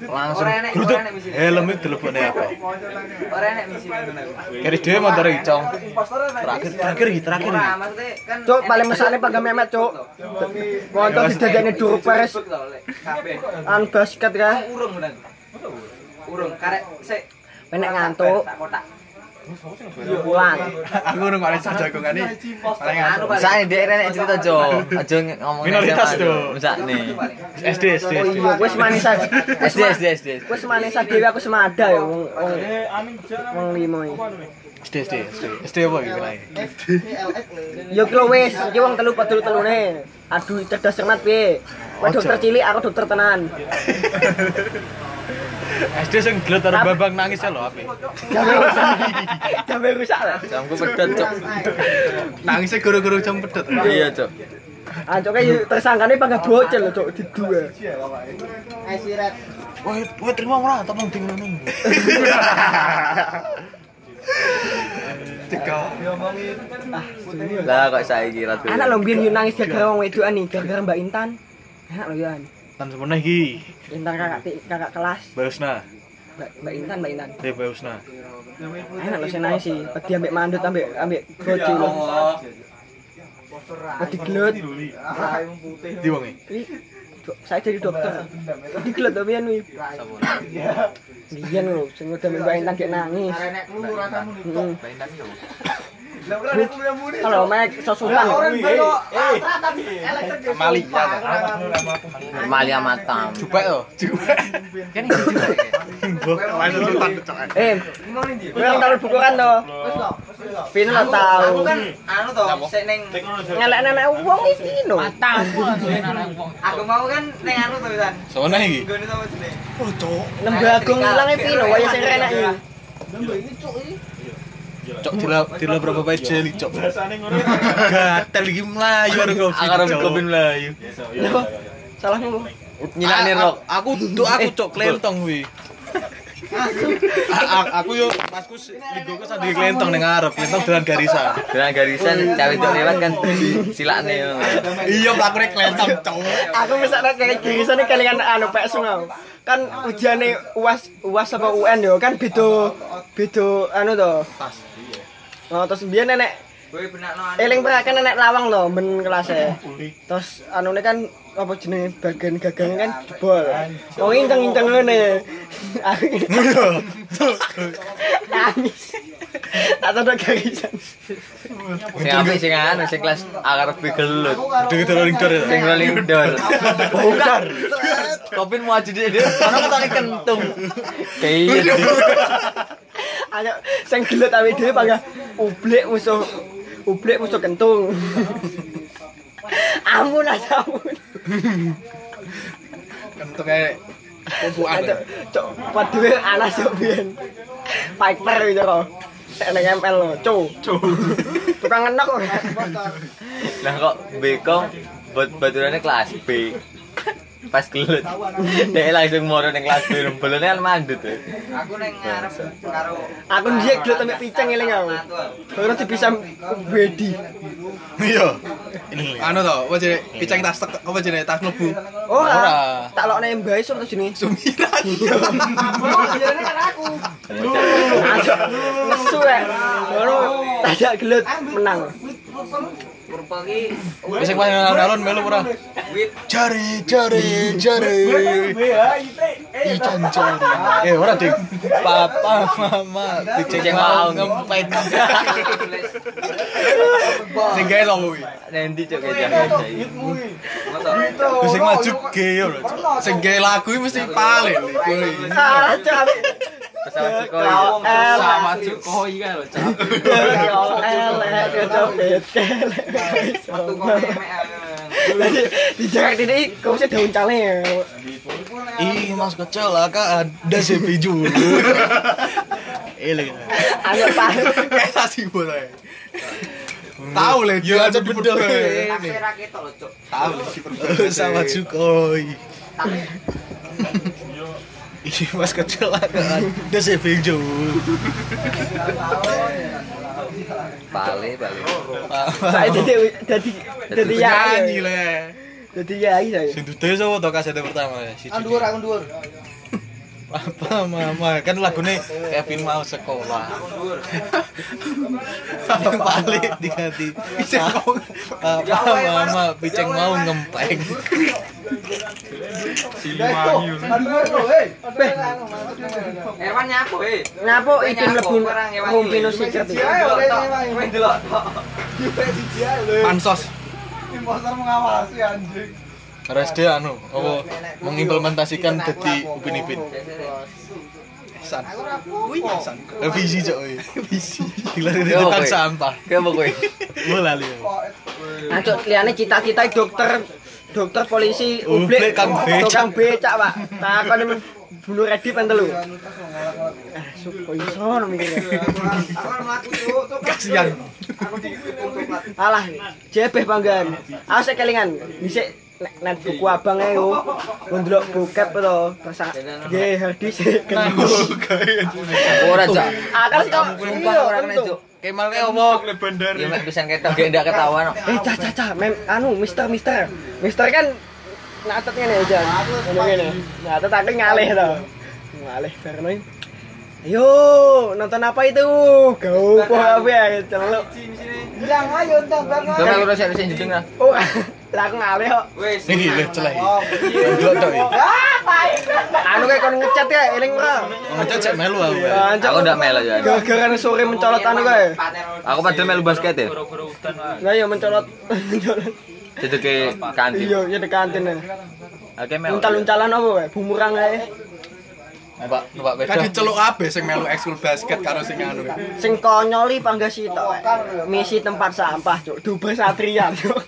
Langsung guduk helm iki apa? Ora enek misi ngono. Keri dhewe motor icong. Terakhir terakhir iki terakhir maksudnya kan Cuk, paling mesane pagam memet, Cuk. Motor didadekne duruk peres kabeh. an basket ka. Urung menang. Urung karek sik Penek ngantuk. Pulang. Aku ngono kok iso jagongane. Paling Anu ngantuk. Pak. Saya dek renek cerita jo, aja ngomong Minoritas, Jo. Misakne. SD SD. Oh iya, wis manis aja. SD SD SD. Wis manis aja dhewe aku semada ya wong wong wong limo iki. SD SD SD. SD apa iki kenae? Yo ki lho wis, iki wong telu padha telune. Aduh, cerdas cermat piye? Kowe Ojo. dokter cilik, aku dokter tenan. SD sing gelet karo Bambang nangis ya lho ape. Jambe rusak. Jambe rusak lah. Jamku pedot, Cuk. Nangisnya guru-guru jam pedot. Iya, Cuk. Ancoke yo tersangkane pangga bocil lho, Cuk, di dua. Woi, woi terima ora tak mau dingin nang. Tiga. Lah kok saiki ra tuh. Anak lho mbiyen yo nangis gara-gara wong wedokan nih, gara-gara Mbak Intan. Enak lho yo. An. Tan semeneh iki. Intan kakak kakak kelas. Mbak, Mbak Intan, Mbak Intan. Eh Bausna. Enak lho sing nangis sih. Pedi ambek mandut ambek ambek bocil. Pedi gelut. Di wong e. Saya jadi dokter. Pedi gelut to pian wi. Biyen lho, sing udah Mbak Intan gek nangis. Heeh. Kalau mek sosukan. Mali ya. Malia matam. Cupek to. Kan iki cok. Eh, kowe yang taruh buku kan to? Pin lo tahu. Anu to, sik ning Ngelek-ngelek wong iki no. aku mau kan ning anu to pisan. Semeneh iki. Nggone to jenenge. Oh, cok. Lembagung ilang e Vino waya sing enak iki. Cok dila dila berapa bae jeli cok. Gatel iki mlayu karo arep kopi mlayu. Lho, salahmu. Nyilakne rok. Aku duduk aku cok klentong wi. A- a- aku yo pasku ligoku sandi klentong ning ngarep, klentong dolan garisan. Dengan garisan cawe cok lewat kan silakne. Iya, mlakune klentong cok. Aku misalnya kayak girisan kelingan anu pek sungau. Kan ujiane UAS UAS apa UN yo kan beda beda anu to. Oh, terus biyen nenek Kowe benakno anu. eling perakan nenek lawang lho ben kelasnya. Terus anune kan apa jenenge bagian gagangnya kan jebol. Wong inceng-inceng ngene. Aku ini nangis. Tak tahu garisan. Sing apik sing anu sing kelas arep gelut. Duduk rolling door. ya. Sing rolling door. Bukan. Kopin mau aja dia. Ono ketone kentung. Kayak Ayo sing gelut awake dhewe panggah ublek musuh ublek musuh kentung. Ampun aja ampun. Kentuk kayak pumpuan. Ayo cok padhe anak sok biyen. Fighter gitu kok. Nek nang ML lo, cu. Tukang ngenok kok. Lah kok bekong buat baturannya kelas B. Pas gelut. Dek langsung moro ning kelas B belone kan mandut. ya. Aku neng ngarep karo Aku njek gelut ambek piceng eling aku. Ora bisa wedi. Iya. Ini. Anu to, apa jenenge piceng tas tek apa jenenge tas mlebu. Ora. Tak lokne mbae sok to jenenge. Sumiran. Jadi kan aku. Nesu rek. Ngono tajak gelut menang. Purple ki Wis sing paling alon melu ora. Jare jare jare. Ican jare. Eh ora ding. Papa mama dicek mau ngempet. Sing gawe sapa kuwi? Nanti cok kayak Wis sing maju ge yo lho. Cuk. Sing gawe lagu iki mesti paling kuwi. Salah cok ambek pesawat Sukhoi. Elek. Sama Sukhoi kan lho, Cak. elek kecopet kelek. metu kok emek. Jadi dijarak ini kok bisa daun cale. Ih, Mas kecelakaan ada sepi dulu. Ini. Agak parah. Kayak sasi bos ae. Tahu le, Yo aja di bedol. Tapi ra ketok lho, Cuk. Tahu le si perbedaan. Sama Sukhoi. Mas kecelakaan ada sepi dulu. Bale, bale. Saya jadi jadi jadi ya. Nyanyi le. Jadi ya saya. Sing duduk sapa to kasete pertama ya? Si aku dhuwur. Papa mama kan lagune Kevin mau sekolah. Yang balik diganti. Papa mama piceng mau ngempeng. Siliwangi. Ewan nyapo, eh. Nyapo itu mlebu ngumpino sikret. Wis delok tok. Pansos. RSD anu apa mengimplementasikan dadi Upin Ipin. San. Kuwi san. Revisi cok oi. Revisi. Dilari kowe. sampah. Kayak apa kowe? Mulai. Nah, cok liane cita-cita dokter dokter polisi Ublek, ublek kang becak. tukang becak pak nah kan bunuh ready pan telu ah suko iso no mikirnya Kasihan. alah jebeh panggan aku sik kelingan dhisik nek nek buku abang ae yo ndelok bokep to terus nggih hadi sik Ora, Cak. akal Sumpah ora kena, Cuk. Kemal ke opo? Ya mek pisan ketok gek ndak ketahuan. kok. eh cah cah cah mem anu mister mister mister kan ngatet ngene aja ngene ngene ngatet aku ngalih to ngalih bareng Ayo, nonton apa itu? Kau apa ya? Celuk. Bilang ayo entar bang. Sik sing jedeng lah. Oh, lah aku ngalih kok. Wis. Niki lho celah. Delok tok iki. Anu kayak kon ngecat ya, eling ora? Ngecet cek melu aku. Anjir. Aku ndak melu ya. Gara-gara sore mencolot anu kae. Aku padahal melu basket ya. Lah ya mencolot. mencolot. Cedeke kantin. Iya, ya di kantin. Oke melu. Uncal-uncalan apa wae? Bumerang ae. Numpak numpak Kan beda. diceluk abe sing melu ekskul basket karo sing anu. Sing konyoli panggasi tok. wae. Misi tempat sampah, Cuk. Dubes Satria, Cuk.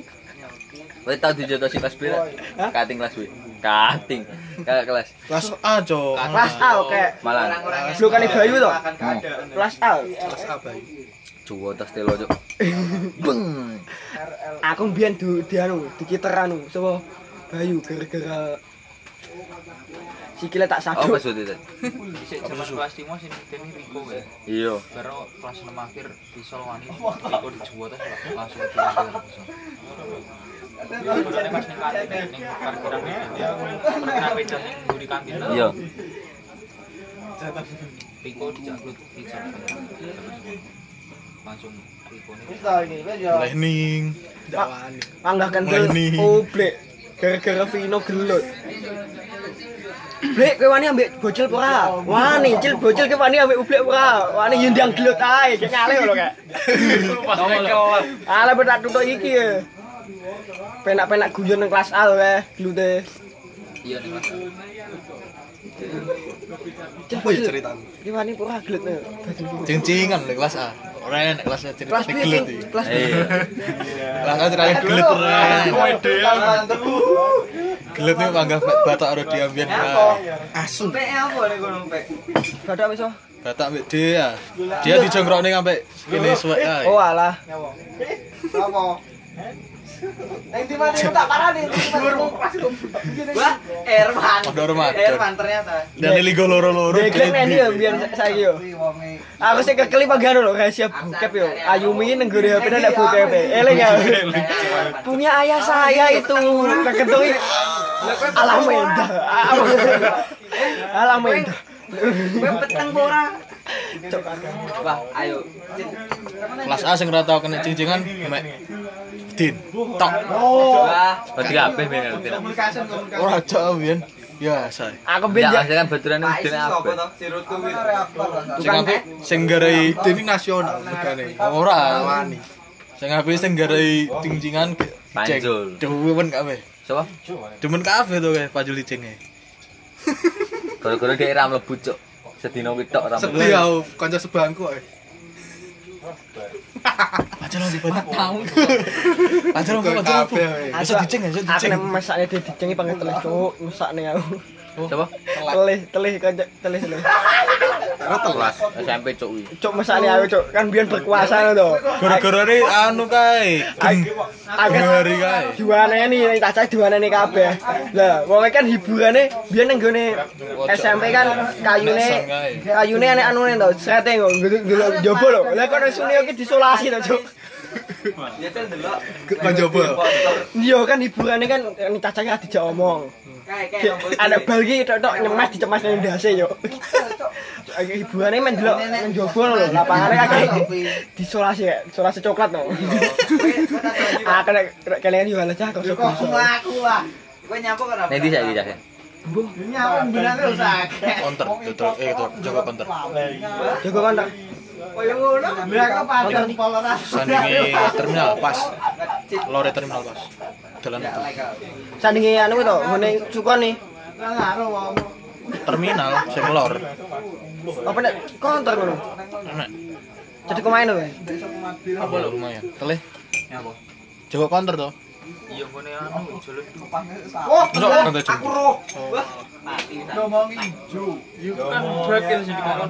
Kowe tau dijotos kelas B ra? Kating kelas B. Kating. Kakak kelas. Kelas A, Cok. Kelas A oke. Malah Lu kan Bayu to. Hmm. Kelas A. Kelas apa iki? Juwo tas telo, Cuk. Beng. Aku mbiyen di anu, dikiter anu, sapa? Bayu gara-gara sikile tak Oh, saduk. pas waktu itu. Dhisik jaman kelas 5 sing miteni Riko ya. Iya. Baru kelas 6 akhir pisau wani Riko dijual terus langsung diambil Iya. Langsung Mulai ning. Dakwaan. Panggah kentil Mulai nih. oblek gara-gara Vino gelut. Blek kowe wani ambek bocil ora? Wani, cil bocil kowe wani ambek oblek apa ora? Wani yo ndang gelut ae, kayak ngalih lho kak. Ala betak tutuk iki ya. Penak-penak guyon nang kelas A lho eh, gelute. iya ning kelas. Apa ya ceritamu? Apa ora gelut nih? Cing-cingan lho kelas A. Ora enak kelas A cerita Kelas B gelut iki. kelas B. Kelas A cerita gelut ora. Gelut nih panggah batak ora diambian kae. Asu. Pek apa nih kono pek? Badak wis oh. Batak mbek dia. Dia dijongkrokne sampe kene suwek kae. Oh alah. Apa? Yang di mana tak parah nih. Wah, Erwan. Ada Erwan. Erwan ternyata. Dan ligo loro-loro. Deklek nih yo biar saya yo. Aku sih kekelip agak lho rahasia bokep yo. Ayumi ning gure HP ndak bokep. Eling ya. Punya ayah saya itu. Keketung Alameda. Alameda. Gue peteng ora. Wah, ayo. Kelas A sing ora tau kena cing-cingan mek Din. Tok. Wah, Berarti kabeh bener. Ora aja biyen. Ya, say. Aku ben Ya, kan baturan Pak udah Isi apa? Sing apik sing garai ini nasional regane. Ora wani. Sing apik sing garai cing-cingan ceng. Panjul. Dewen kabeh. Siapa? Demen kabeh to kae pajul licenge. Gara-gara dia ra mlebu cuk. Sedina kuwi tok ra. Sedih aku kanca sebangku ae. Pajul lagi pajul. Tahu. Pajul lagi. Kabeh, ae. Bisa diceng ya, bisa Aku diceng. nek masakne dia dicengi pengen telih cuk, masakne aku. Siapa? Telih, telih kanca telih telih. Kelas SMP cuk kuwi. Cuk masakne aku cuk, kan biyen berkuasa to. Gara-gara ini anu kae. Agak kae. diwaneni ning tak cah diwaneni kabeh. Lah, wong kan hiburane biyen ning gone SMP kan kayune kayune enek anune to, srete kok njaba lho. Lah kok nang sune iki disolasi to, Cuk. Ya cel delok. Kan coba. Iya kan hiburane kan kan dijak omong. Kayak Ki- kayak Ada bal iki tok-tok nyemes dicemas ning ndase yo. Agak hiburane men delok nang njaba lho, lapangane agak disolasi kayak solasi coklat to. Ah kena kalian yo ala cah kok sok. Kok aku lah. Gue nyampe kan apa? Nek di saiki cah. Nyampe benar rusak. Counter, tutur, eh itu jaga counter. Jago kan tak? Koyo ngono. Mereka padang poloran. Sandingi terminal pas. Lore terminal pas. Jalan itu. Sandinge anu to, ngene sukon nih. Terminal sing lor. Apa nek konter ngono? Enak. Jadi kau main weh. Apa lho lumayan. Teleh. Jaga counter to. Iya ngene anu jalan Oh, aku roh. Wah, mati. Ngomong ijo. kan bakil sing dikon.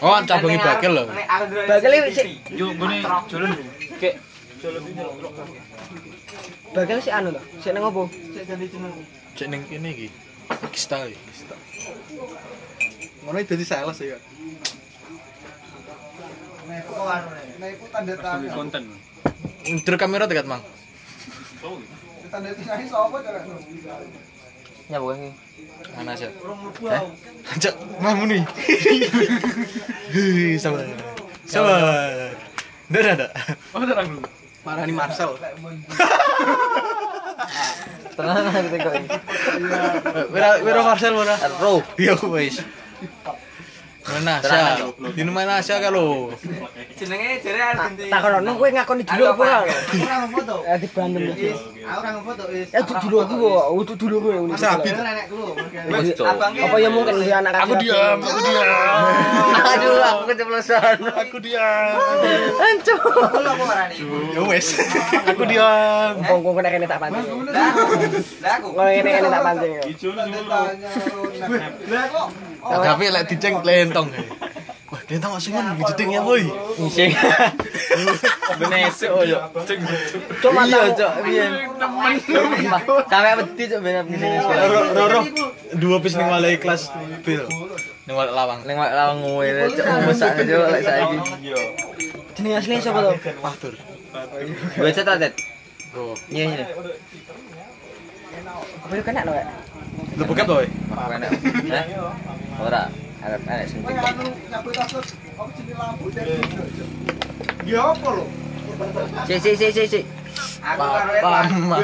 Oh, cabangi bakil lho. Nek Bakil iki sik Yo ngene jalan. Kek bakil sik anu to. Sik nang opo? Cek ning kene iki. Kista iki. Ngono dadi sales ya. konten Ndur kamera dekat, Mang. Ya bukan iki. Mana aja? Hah? Cek, mamu nih. Hei, sabar. Sabar. Ndak ada. oh terang dulu Marani Marcel. Tenang aku tengok iki. Wira wira Marcel wira. Ro. Iya wis. Mana Asya? Di mana Asya kalau? Jenenge jare Argentina. Tak kono kowe ngakoni dulu apa ora? Foto. Ya di Bandung. Aku ora foto wis. Ya dulu aku kok, untuk dulu kowe. Wis cuk. Apa ya mungkin dia anak Aku diam, aku diam. Aduh, aku keceplosan. Aku diam. Marani? Ya wis. Aku diam. Wong kok kena kene tak pancing. Lah aku. Lah aku. Wong kene kene tak pancing. Lah kok Tapi lek diceng lentong. Wah, lentong asing kan jedingnya boy. Sing. Benesuk yo. Cuma Iya, tahu. Cuk. Iya. Sampai wedi cuk ben ngene sekolah. Roro dua pis ning walai kelas bil. Ning walai lawang. Ning lawang ngene cuk mesak cuk lek saiki. Jenenge asli sapa to? Pastur. Baca ta, Tet? Oh, Iya, iya. Apa yo kena lho, Wek? lu buka boy. Aku enak. Hah? Ora, arep enak sing Sik sik sik sik sik. aku karo Papa, Evan. mama.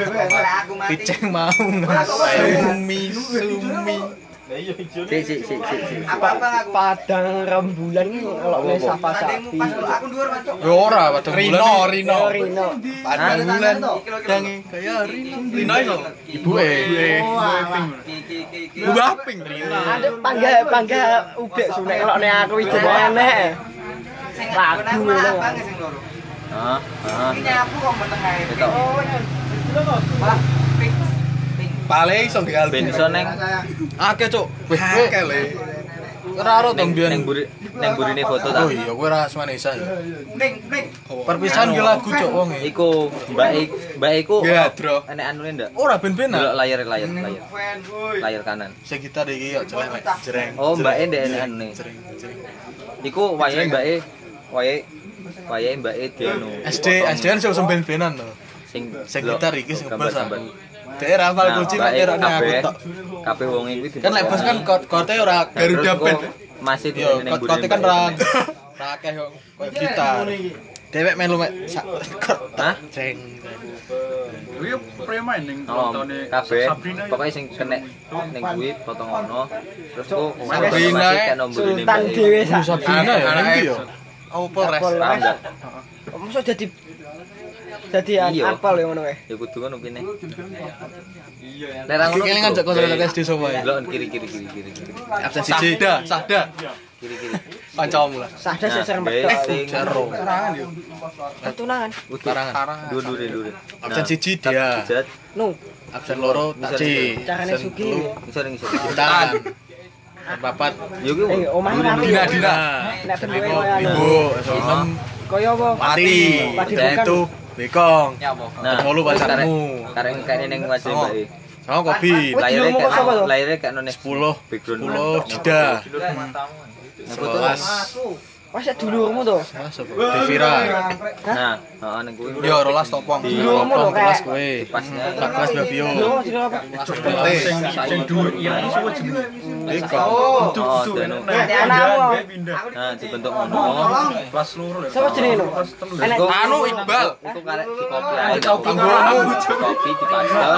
Aku mati. Diceng mau sumi sumi. Sik sik sik sik sik. Apa-apa aku. Padang rembulan iki kalau nek sapa Adekmu sapi. pas dulu aku dhuwur Mas. Ya ora padang Rino, bulan. Rino. Oh, Rino. Padang bulan. Dange kaya Rino. Rino iso. Ibuke. Ki ki. Mbah ping Rino. Ada pangga pangga ubek sunek kalau nek aku iki enek. Sing Lagu aku ngono. Hah? Hah? Iki nyapu kok meneng ae. Ketok. Pale iso gagal. Ben iso neng Akeh, Cuk. Wih, Akeh le. ora ora tong Neng biyen. neng buri neng burine foto ta. Oh iya, kowe ora Asmanesa ya. Ning ning Perpisahan ki lagu cok wonge. Iku Mbak Mbak iku enek anune ndak? Ora Delok ben-benan. layar layar layar. Layar kanan. Sing gitar iki yo jelek mek jreng. Oh, Mbak E ndek enek anune. Jreng, jreng. Iku wayahe Mbak E wayahe wayahe Mbak E. SD SD kan sing ben-benan to. sing Sing delok gitar iki sing gambar bas. Daerah hafal Nah, kunci E ora aku tok. kabeh wong iku Kan lek bos kan kot- kote ora Garuda band. Masih di Yo, kot- burine kote kan E. ra ra akeh koyo gitar. Dewek melu mek sak kot. Hah? Jreng. Kuwi preman ning fontone kabeh Sabrina. pokoknya sing kena ning kuwi potong ngono terus kok Sabrina, masih eh. Sultan dhewe Lu sak. Sabrina ya Oh, Polres. Polres. jadi jadi an Iya. apal ya ngono wae. ya kudu ngono kene Iya. nek ra ngono Kelingan cok kono SD sapa ya? delok kiri kiri kiri kiri kiri Absen siji. Sahda, Sahda. kiri kiri Kancamu lah. Sahda sing serem Nah, betul. sing Jero. Tunangan. Karangan. dure dure dure Absen siji dia. Nu, Absen loro taci. carane Absen sugih. iso ning iso Tangan. Papat. yo ki Eh, omah rapi. Dina. Dina. Nek koyo anu. Ibu, enam Koyo apa? pati. Bukan. itu bekong. nah Mulu pacarmu. kareng kene ning wajah Oh. Mbak E Sama kopi. Kayak toh? layarnya kayak none 10. background 10 jeda. Sebelas. 11. Wah, sak dulurmu to. Devira. nah heeh ning kuwi Yo, rolas topong. Di- Dulurmu lho kelas kayak. kowe. pasnya Empat kelas Babio. Jeneng apa? Sing sing dhuwur ireng suwe jenenge. Bekong. oh danu Anakmu. nah dibentuk ngono Kelas loro lho. Sapa jenenge lho? Enek Anu Iqbal. Iku karek di kopi. Kopi di pastel.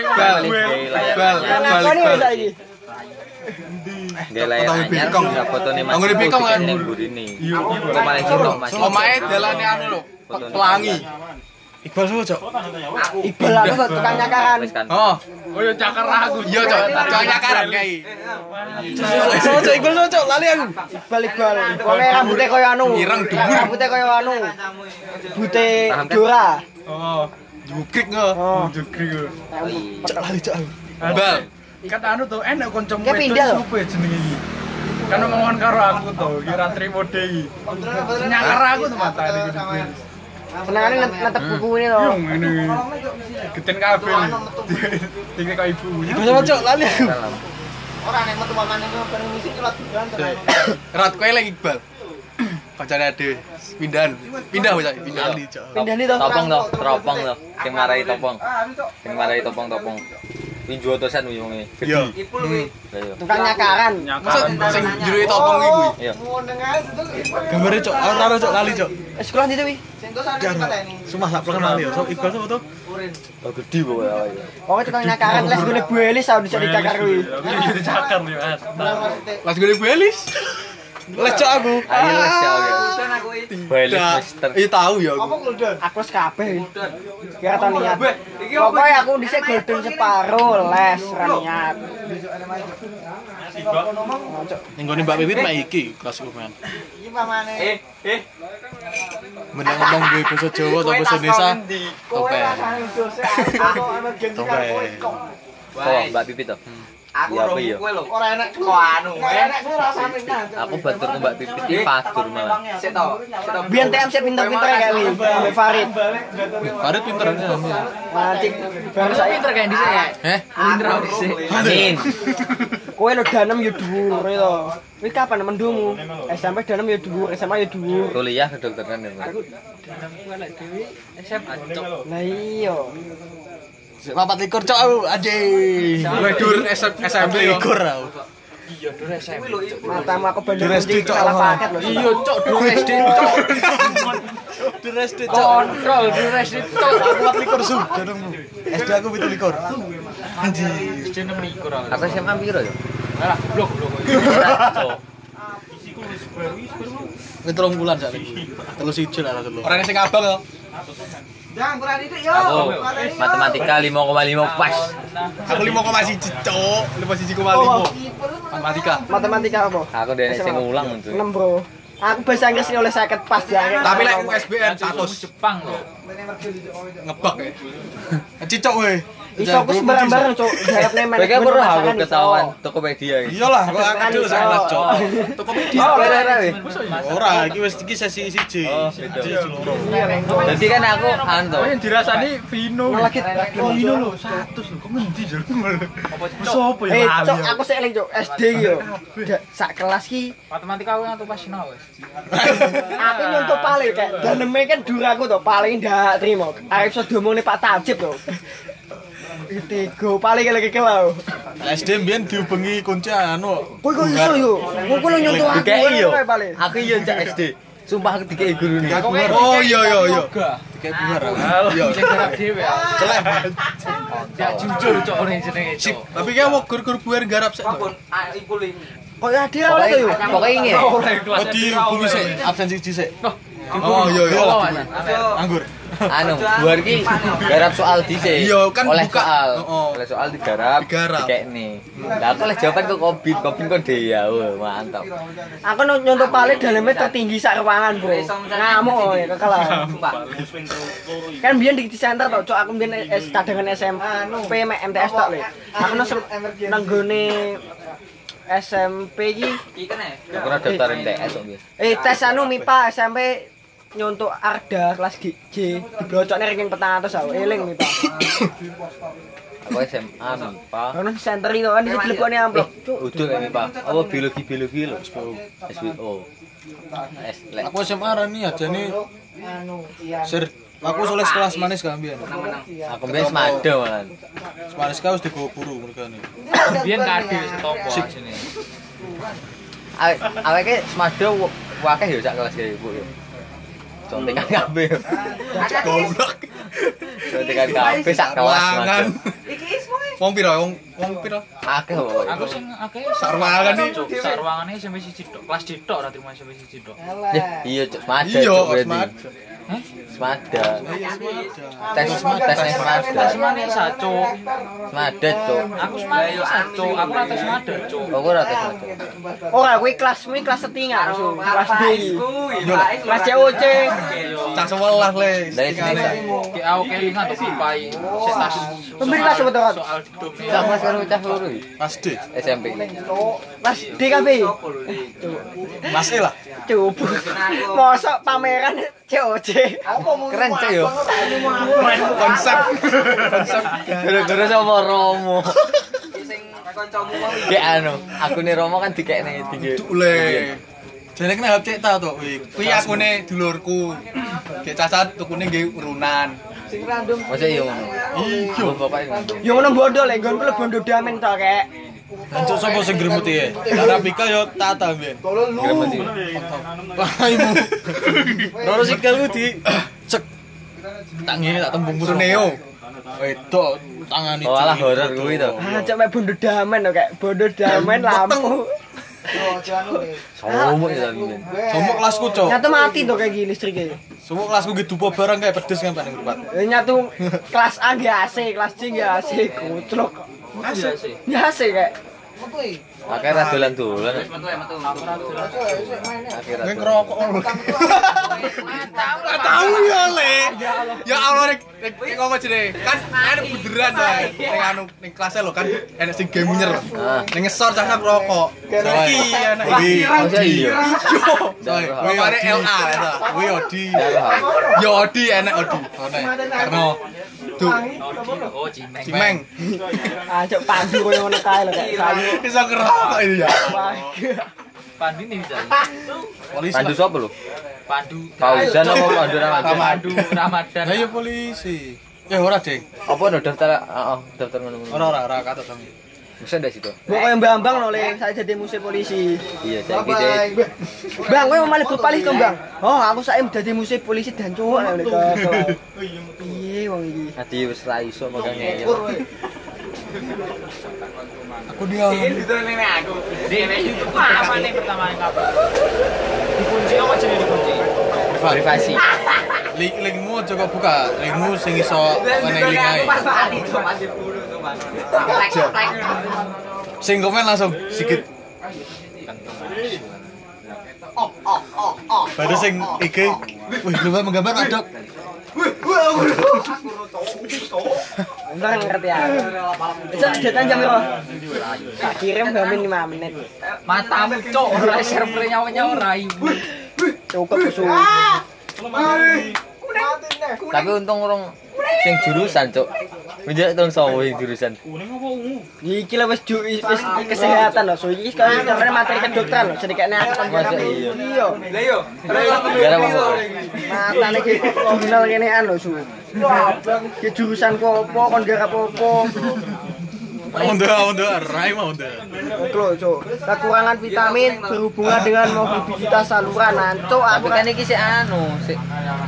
Iqbal. Iqbal. Anak Iqbal. Gak Potong anyar, bisa fotone Mas Anggone Ibu bengkong, kan? ning burine. Kok malah cinta Mas. Omae dalane anu lho. Pelangi. Iqbal sapa, Cok? Iqbal aku tuh tukang nyakaran. Kan. Oh, Oh ya cakar aku. iya cok, cok nyakaran kai. Sapa, Cok? Iqbal sapa, Cok? Lali aku. Iqbal Iqbal. Wonge rambutnya koyo anu. Ireng dhuwur. Rambutnya koyo anu. Bute? Dora. Oh, Jugrik nge. Oh. jugri ku. Cok lali, Cok. aku. Kata anu tuh enak kancamu Kayak pindah loh. suwe jenenge iki. Kan ngomongin karo aku tuh, kira trimo mode iki. Nyakar aku tuh mata iki. Senengane net- netep buku ini Yo loh. ngene. Geten kafe. Tinggal kok ibu. Iqbal sapa, Cok? Lali. Ora nek metu mamane bareng misi kelat bulan tenan. Rat kowe lagi Iqbal. Kancane ade. Pindahan. Pindah wis pindah. Lali, Cok. Pindah nih toh. Topong toh, teropong toh. Sing marai topong. Sing marai topong-topong. Kuwi juotosan kuwi wonge. Yo. Ipul kuwi. Tukang nyakaran. Maksud sing jero topong iki kuwi. Iya. Itu. Gambare, Cok. Ora Cok. Lali, Cok. Eh, Sekolah di wi. Sing kok sane pateni. Sumpah gak pernah lali. Cok, Iqbal sapa, Cok? Oh gede pokoke awake. Pokoknya tukang nyakaran les gune Bu Elis tau bisa dicakar kuwi. Iya dicakar Mas. Las gue belis. Les, Cok aku. Ayo les iki. Balik Mister. Iya tahu ya Apa aku. Aku wis kabeh. Tau niat. Pokoknya aku dhisik golden separo les ra niat. Ning gone Mbak Pipit mek iki kelas men. Iki pamane. Eh, eh. Mending ngomong gue bahasa Jawa atau bahasa Indonesia. Kowe Topeng. rasane dosa. Aku ana gengsi karo kowe kok. Oh, Mbak Pipit toh. Aku ora apa iya? kowe lho. Ora enak kok anu. Ora enak kowe rasane nah. Aku batur ke Mbak Pipit iki padur malah. Sik to. Sik to. Biyen TMC pinter-pinter kayak wi. Farid. Farid pinter aja. Mancik bareng saya Pinter kayak dhisik ya. Eh? Pinter aku dhisik. Amin. kowe lo danem ya dhuwur to. Kuwi kapan mendumu? SMP danem ya dhuwur, SMA ya dhuwur. Kuliah kedokteran ya. Mbak. SMA cok. Lah iya. Papat likur cok aku. Anjing. Gue dur SMP likur aku. Matamu aku bandel Dures kunci di, Cok. salah paket lho. Iya cok dulu SD cok. Dures de cok. Kontrol dulu SD cok. Aku papat likur su. Jangan SD aku pitu likur. Anjing. SD 6 likur aku. Aku SMA piro ya? Lah, blok blok. Wis telung bulan sak iki. Telu siji lah telu. Orang sing abang yo. Jangan kurang itu yo. Aku matematika 5,5 pas. Aku 5,1 cok. 5,1,5. Matematika. Matematika apa? Aku dene sing ngulang untuk. 6 bro. Aku bahasa Inggris ini oleh sakit pas ya. Tapi lek USBN 100 Jepang loh. ngebak ya. Cicok we. Iso aku sembarang-barang, Cuk. Garapne manajemen Bagi perlu aku pemasaran iso. ketahuan Tokopedia iki. Iyalah, kok aku Kan dulu salah, Cok. Oh, Ora ora weh. Ora, iki wis iki sesi siji. Oh, Siji loro. Jadi kan aku anu. Oh, yang dirasani Vino. Lagi Oh, Vino lho, 100 lho. Kok ngendi, Jul? Sopo Eh, ya? Cuk, aku sik eling, Cuk. SD iki yo. Sak kelas ki Matematika aku ngantuk pas sinau wis. aku nyontok paling kayak daneme kan duraku to paling ndak trimo. Arep iso diomongne Pak Tajib to. Tego paling lagi kelau. SD mbiyen diubengi kunci anu. Kowe kok iso yo? Kowe lu nyontok aku. Dikei paling. Aku yo cak SD. Sumpah aku dikei guru nih. Oh iya iya iya. Yoga. Kayak bunga ra. Iya, sing garap dhewe. Celek. Ya jujur cok ora jenenge cok. tapi kayak mau gur-gur buar garap sik. Pun, ah, ikuli. Kok ya dia oleh to yo? Pokoknya ini. Oh dihubungi sik, absen siji sik. Oh iya iya. Oh. Anggur. Anu, buar ki garap soal dhisik. Iya, kan oleh buka. soal. Oh. Oleh soal digarap. Digarap. Dikekne. Lah aku oleh jawaban kok kobit, kobit kok dia. Wah, mantap. Aku no- nyontok paling dalamnya tertinggi sak ruangan, Bro. Ngamuk oh, ya kekelah. Kan biyen di center to, Cuk. Aku biyen cadangan SMP mek MTS tok lho. Aku nang sem- nang gone SMP iki Ikan ya? Aku ora daftar MTS kok eh tes anu MIPA SMP nyontok Arda kelas G, G diblocokne ranking petang aku eling MIPA. Aku SMA MIPA. Ono center itu kan dilebokne amplop. Cuk. Udul MIPA. Apa biologi biologi lho. SWO. Aku SMA ra nih aja nih. Sir, aku soalnya sekelas manis kan mbiyen. Aku biyen semado malan. Manis kau wis digo buru mereka nih. Biyen kade wis topo asine. Awake awake semado wakeh yo sak kelas kae, Bu yo. Contekan kabeh. Goblok. Contekan kabeh sak kelas semado. Wong piro? Wong wong piro? Akeh kok. Aku sing akeh Sarwangan cok. Sarwangane SMP siji tok. Kelas D tok ora terima SMP siji tok. Ya, Iya, Cuk. Iya, Cuk. Semada. Tes tes semada. Semane saco. Semada, Cuk. Aku semane saco. Aku ora tes semada. Aku ora tes semada. Ora kuwi kelasmu iki kelas Cuk. Kelas D. Kelas COC. Cak sewelas le. Dari sini tak. Ki aku kelingan to pipai. Sik tas. Pemberi kelas apa, Tok? Soal didom. Sama sekarang pecah loro iki. Mas D. SMP. Kelas D kabeh. Mas E lah. Coba. Mosok pameran COC. Keren, Cuk yo. Konsep. Konsep. Gara-gara sama Romo. Sing kancamu Kayak anu, aku nih Romo kan dikekne tiga. Dule. Jadi kena hap cek ta to kuwi. Kuwi akune dulurku. Kayak cacat tukune nggih urunan. Masa iya ngono? Iya. Yo ngono bondo lek nggonku le bondo damen to kek. Lanjut sapa sing gremuti ya? Lara Pika yo tata mbiyen. Gremeti. Paimu. Loro sikilku di cek. Tak ngene tak tembung musuh Neo. Wedok tangani. Oh, alah horor kuwi to. Ah, cok mek bondo damen to kek. Bondo damen lampu. Somo ya tapi. Somok kelasku, Cok. Nyatu mati to kayak gini listriknya. Somok kelasku gitu dupo barang kayak pedes kan Pak ning mripat. Eh, Nyatu kelas A nggih AC, kelas C nggih AC, sih. Nggih AC kayak. Makanya ra dolan-dolan. Akhirnya Ning ngerokok lho. Enggak tahu ya, Le. Ya Allah nek ngomong jene. Kan enek beneran ta. Ning anu ning kelasnya lho kan enek sing gamer. Ah. Ning ngesor cah ngerokok. Iki enak iki. Soe, kuwi mare LA ta. Kuwi Odi. Ya Odi enek Odi. Karena Duh, Oh, cimeng. Cimeng. Ah, cok pandu koyo ngono kae lho kayak sayu. Bisa ngerokok ini ya. Pandu nih bisa. Polisi. Pandu sapa lho? Pandu. Fauzan apa Pandu Ramadan? Pandu Ramadan. Lah ya polisi. Ya ora, Ding. Apa no daftar heeh, daftar ngono-ngono. Ora ora ora kata kami. Bisa ndak situ? Mbok koyo Bambang lho le, saya jadi musik polisi. Iya, saiki deh. Bang, kowe mau malih polisi to, Bang? Oh, aku saiki dadi musik polisi dan cowok kok. Piye wong iki? Adi wis ra iso magang ngeyel. Aku dia. Di YouTube apa nih pertama kali kapan? Dikunci apa jadi dikunci? Privasi. Link linkmu aja kok buka. Linkmu sing iso meneh link ae. Sing komen langsung sikit. Baru sing IG, wih lu menggambar adok. Entar ngerti ya. Bisa jatan jam berapa? Tak kirim gamin 5 menit. Matamu cok ora play nyawa-nyawa ora ibu. Cukup su. Tapi untung urung sing jurusan, Cuk. Menjak sawo sing jurusan. Iki lah wis ju wis kesehatan lho. So iki sebenarnya materi kedokteran lho. Jadi kayaknya aku kan iya? Iya. Lah yo. Gara apa? Matane iki jurnal kenean lho, Su. Ki jurusan kopo kon gara apa-apa. Onda, onda, rai mau onda. Lho, Cuk. Kekurangan vitamin berhubungan dengan mobilitas saluran. Nancuk Tapi aku kan iki sik anu, sik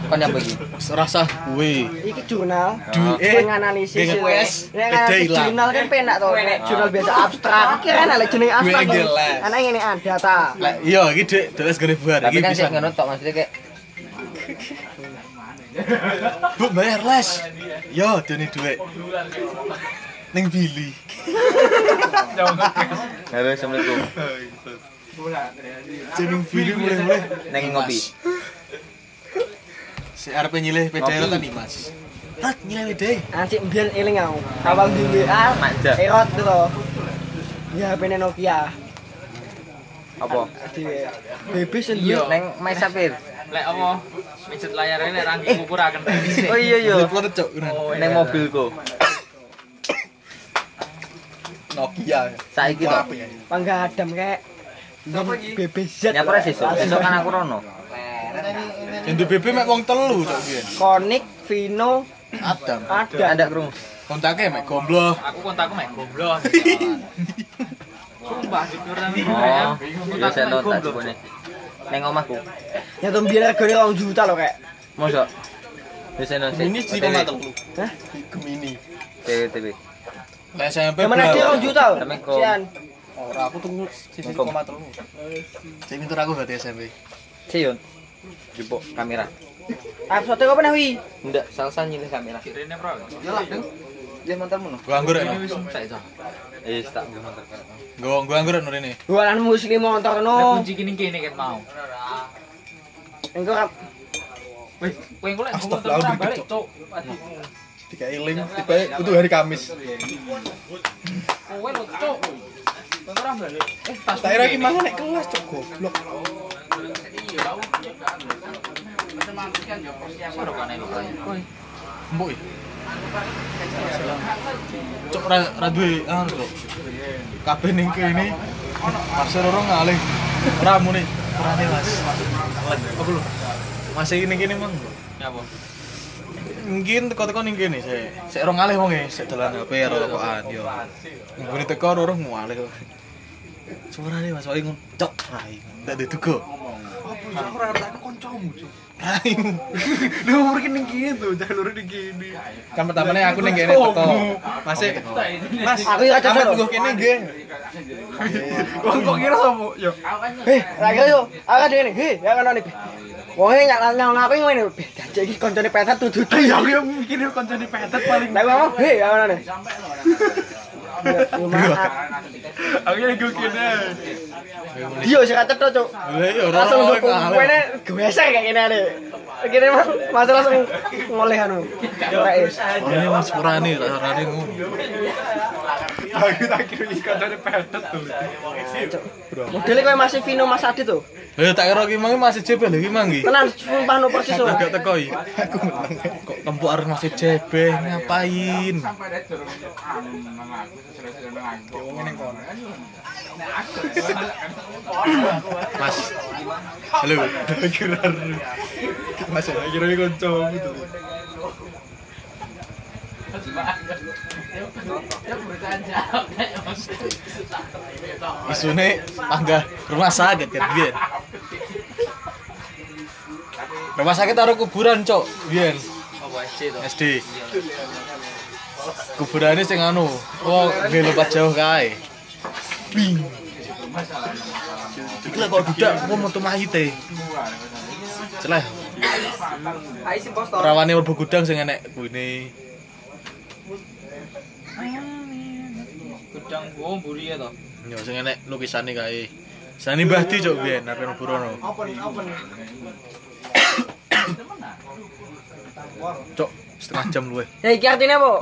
kon yang begini. Serasa gue. Iki jurnal Du- eh, penganalisis geng- wes. Nek beda analisis ilang. jurnal kan penak to. Nek Jurnal biasa abstrak. Iki kan lek jenenge abstrak. Gue geles. Ana ngene ah data. Lah iya iki Dek, deles gede buar Tapi iki kan bisa. sik ngono tok maksudnya kayak Bu bayar les. Yo, dene dhuwit. Ning Billy. Halo, Assalamualaikum. Jeneng Billy mulai-mulai. Neng ngopi. Si arep nyilih PDL tadi, Mas. Rat nyilih PDL. Anjir mbiyen eling aku. Awal di WA Manja. erot tuh to. Ya HP Nokia. Apa? BB sendiri. Iya. Neng Mas Sapir. Lek apa? Mijet layarnya nek rangking ukuraken. Oh iya iya. Telepon cok. Neng mobilku. Nokia. Saiki tok. Panggadam kayak BBZ. Nyapa res esuk? Esuk kan aku rono. Yang di BB mek wong telu cok biyen. Konik, Vino, Adam. ada. Ada krung. Kontaknya mek gombloh. Aku kontakku mek goblok. Sumpah jujur Oh, biasa nonton jebone. Neng omahku. Ya tuh biar regane 2 juta loh kayak. Mosok. Nonton. Ini sih koma telu. Hah? Gemini. TV TV. Lah SMP Yang mana dia 2 juta? loh? Assalamualaikum. Sian. Ora aku tuku sisi koma telu. Sing pinter aku berarti SMP. Cion. Jupuk kamera. Episode apa nih wi? Ndak, salsa nyilih kamera. Kirene pro. Dia montarmu no. Gua anggur Ini ya. wis entek to. Eh, tak gue montar. Gua gua anggur nur ini. Gua anak muslim motor Nek no. kunci kene kene ket mau. Engko kap- Wis, kowe engko lek Astagfirullah, motor dikit, balik, Cok. cuk. Tiga iling tiba untuk hari Kamis. Kowe lho, cuk. Kowe ora balik. Eh, tas. Tak kira iki mangan nek kelas cok goblok. Soro kan lho kae. Kowe. Mbok ya. Cok ra ra duwe anu cok. Kabeh ning kene pasar orang ngalih. Ora muni kurane Mas. Apa lho? Masih ning kene mang. Nyapa? Mungkin teko-teko ning kene sik. Sik ora ngalih wong e, sik dolan HP ora rokokan yo. Nggone teko ora ora ngalih kok. Suarane Mas Wai ngono. Cok, rai. Ndak ditugo. Apa ora tak kancamu, Cok. Rai. Lu umur kene gitu, jalur ning kene. Kan pertamanya aku ning kene teko. Masih Mas, Aku ya cocok nggo kene nggih. Wong kok kira sapa? Yo. Heh, lagi yo. Aku dene. Heh, ya kan nih. Wong e nyang nyang ngapain ngene? Dadi iki koncone petet tuh. Ya aku yang mikir koncone petet paling. Lah ngomong, heh, ya kan nih. Maaf. Aku yang gue kene. Iya, sing to, Cuk. Lah iya ora Langsung ngalih. kuene geser kayak gini ada. Kene mas, mas langsung ngoleh anu. Ora is. Ini Mas Purani, sarane ngono. Aku tak kira iki koncone petet tuh. Modelnya kayak masih Vino Mas Adit tuh. Lah tak kira ki mangi masih jebel lho ki mangi. Tenan sumpah no persis teko iki. Aku menang. Kok kempuk arep masih jebeh ngapain? Mas. Halo. Kira Mas kira iki kancamu tuh. Isune tangga rumah sakit kan biyen. Rumah sakit taruh kuburan, Cok. Biyen. Apa SD to? SD. Kuburannya sing anu. Oh, nggih lompat jauh kae. Bing. Iki lah kok dudak kok metu mayite. Celeh. Hai si bos Rawane mlebu gudang sing enek kuine. Gudang oh mburi ya to. Yo sing enek lukisane kae. Sani Mbah Di cok biyen arep mlebu rono. Open open. Cok, setengah jam luwe. Ya iki artinya apa?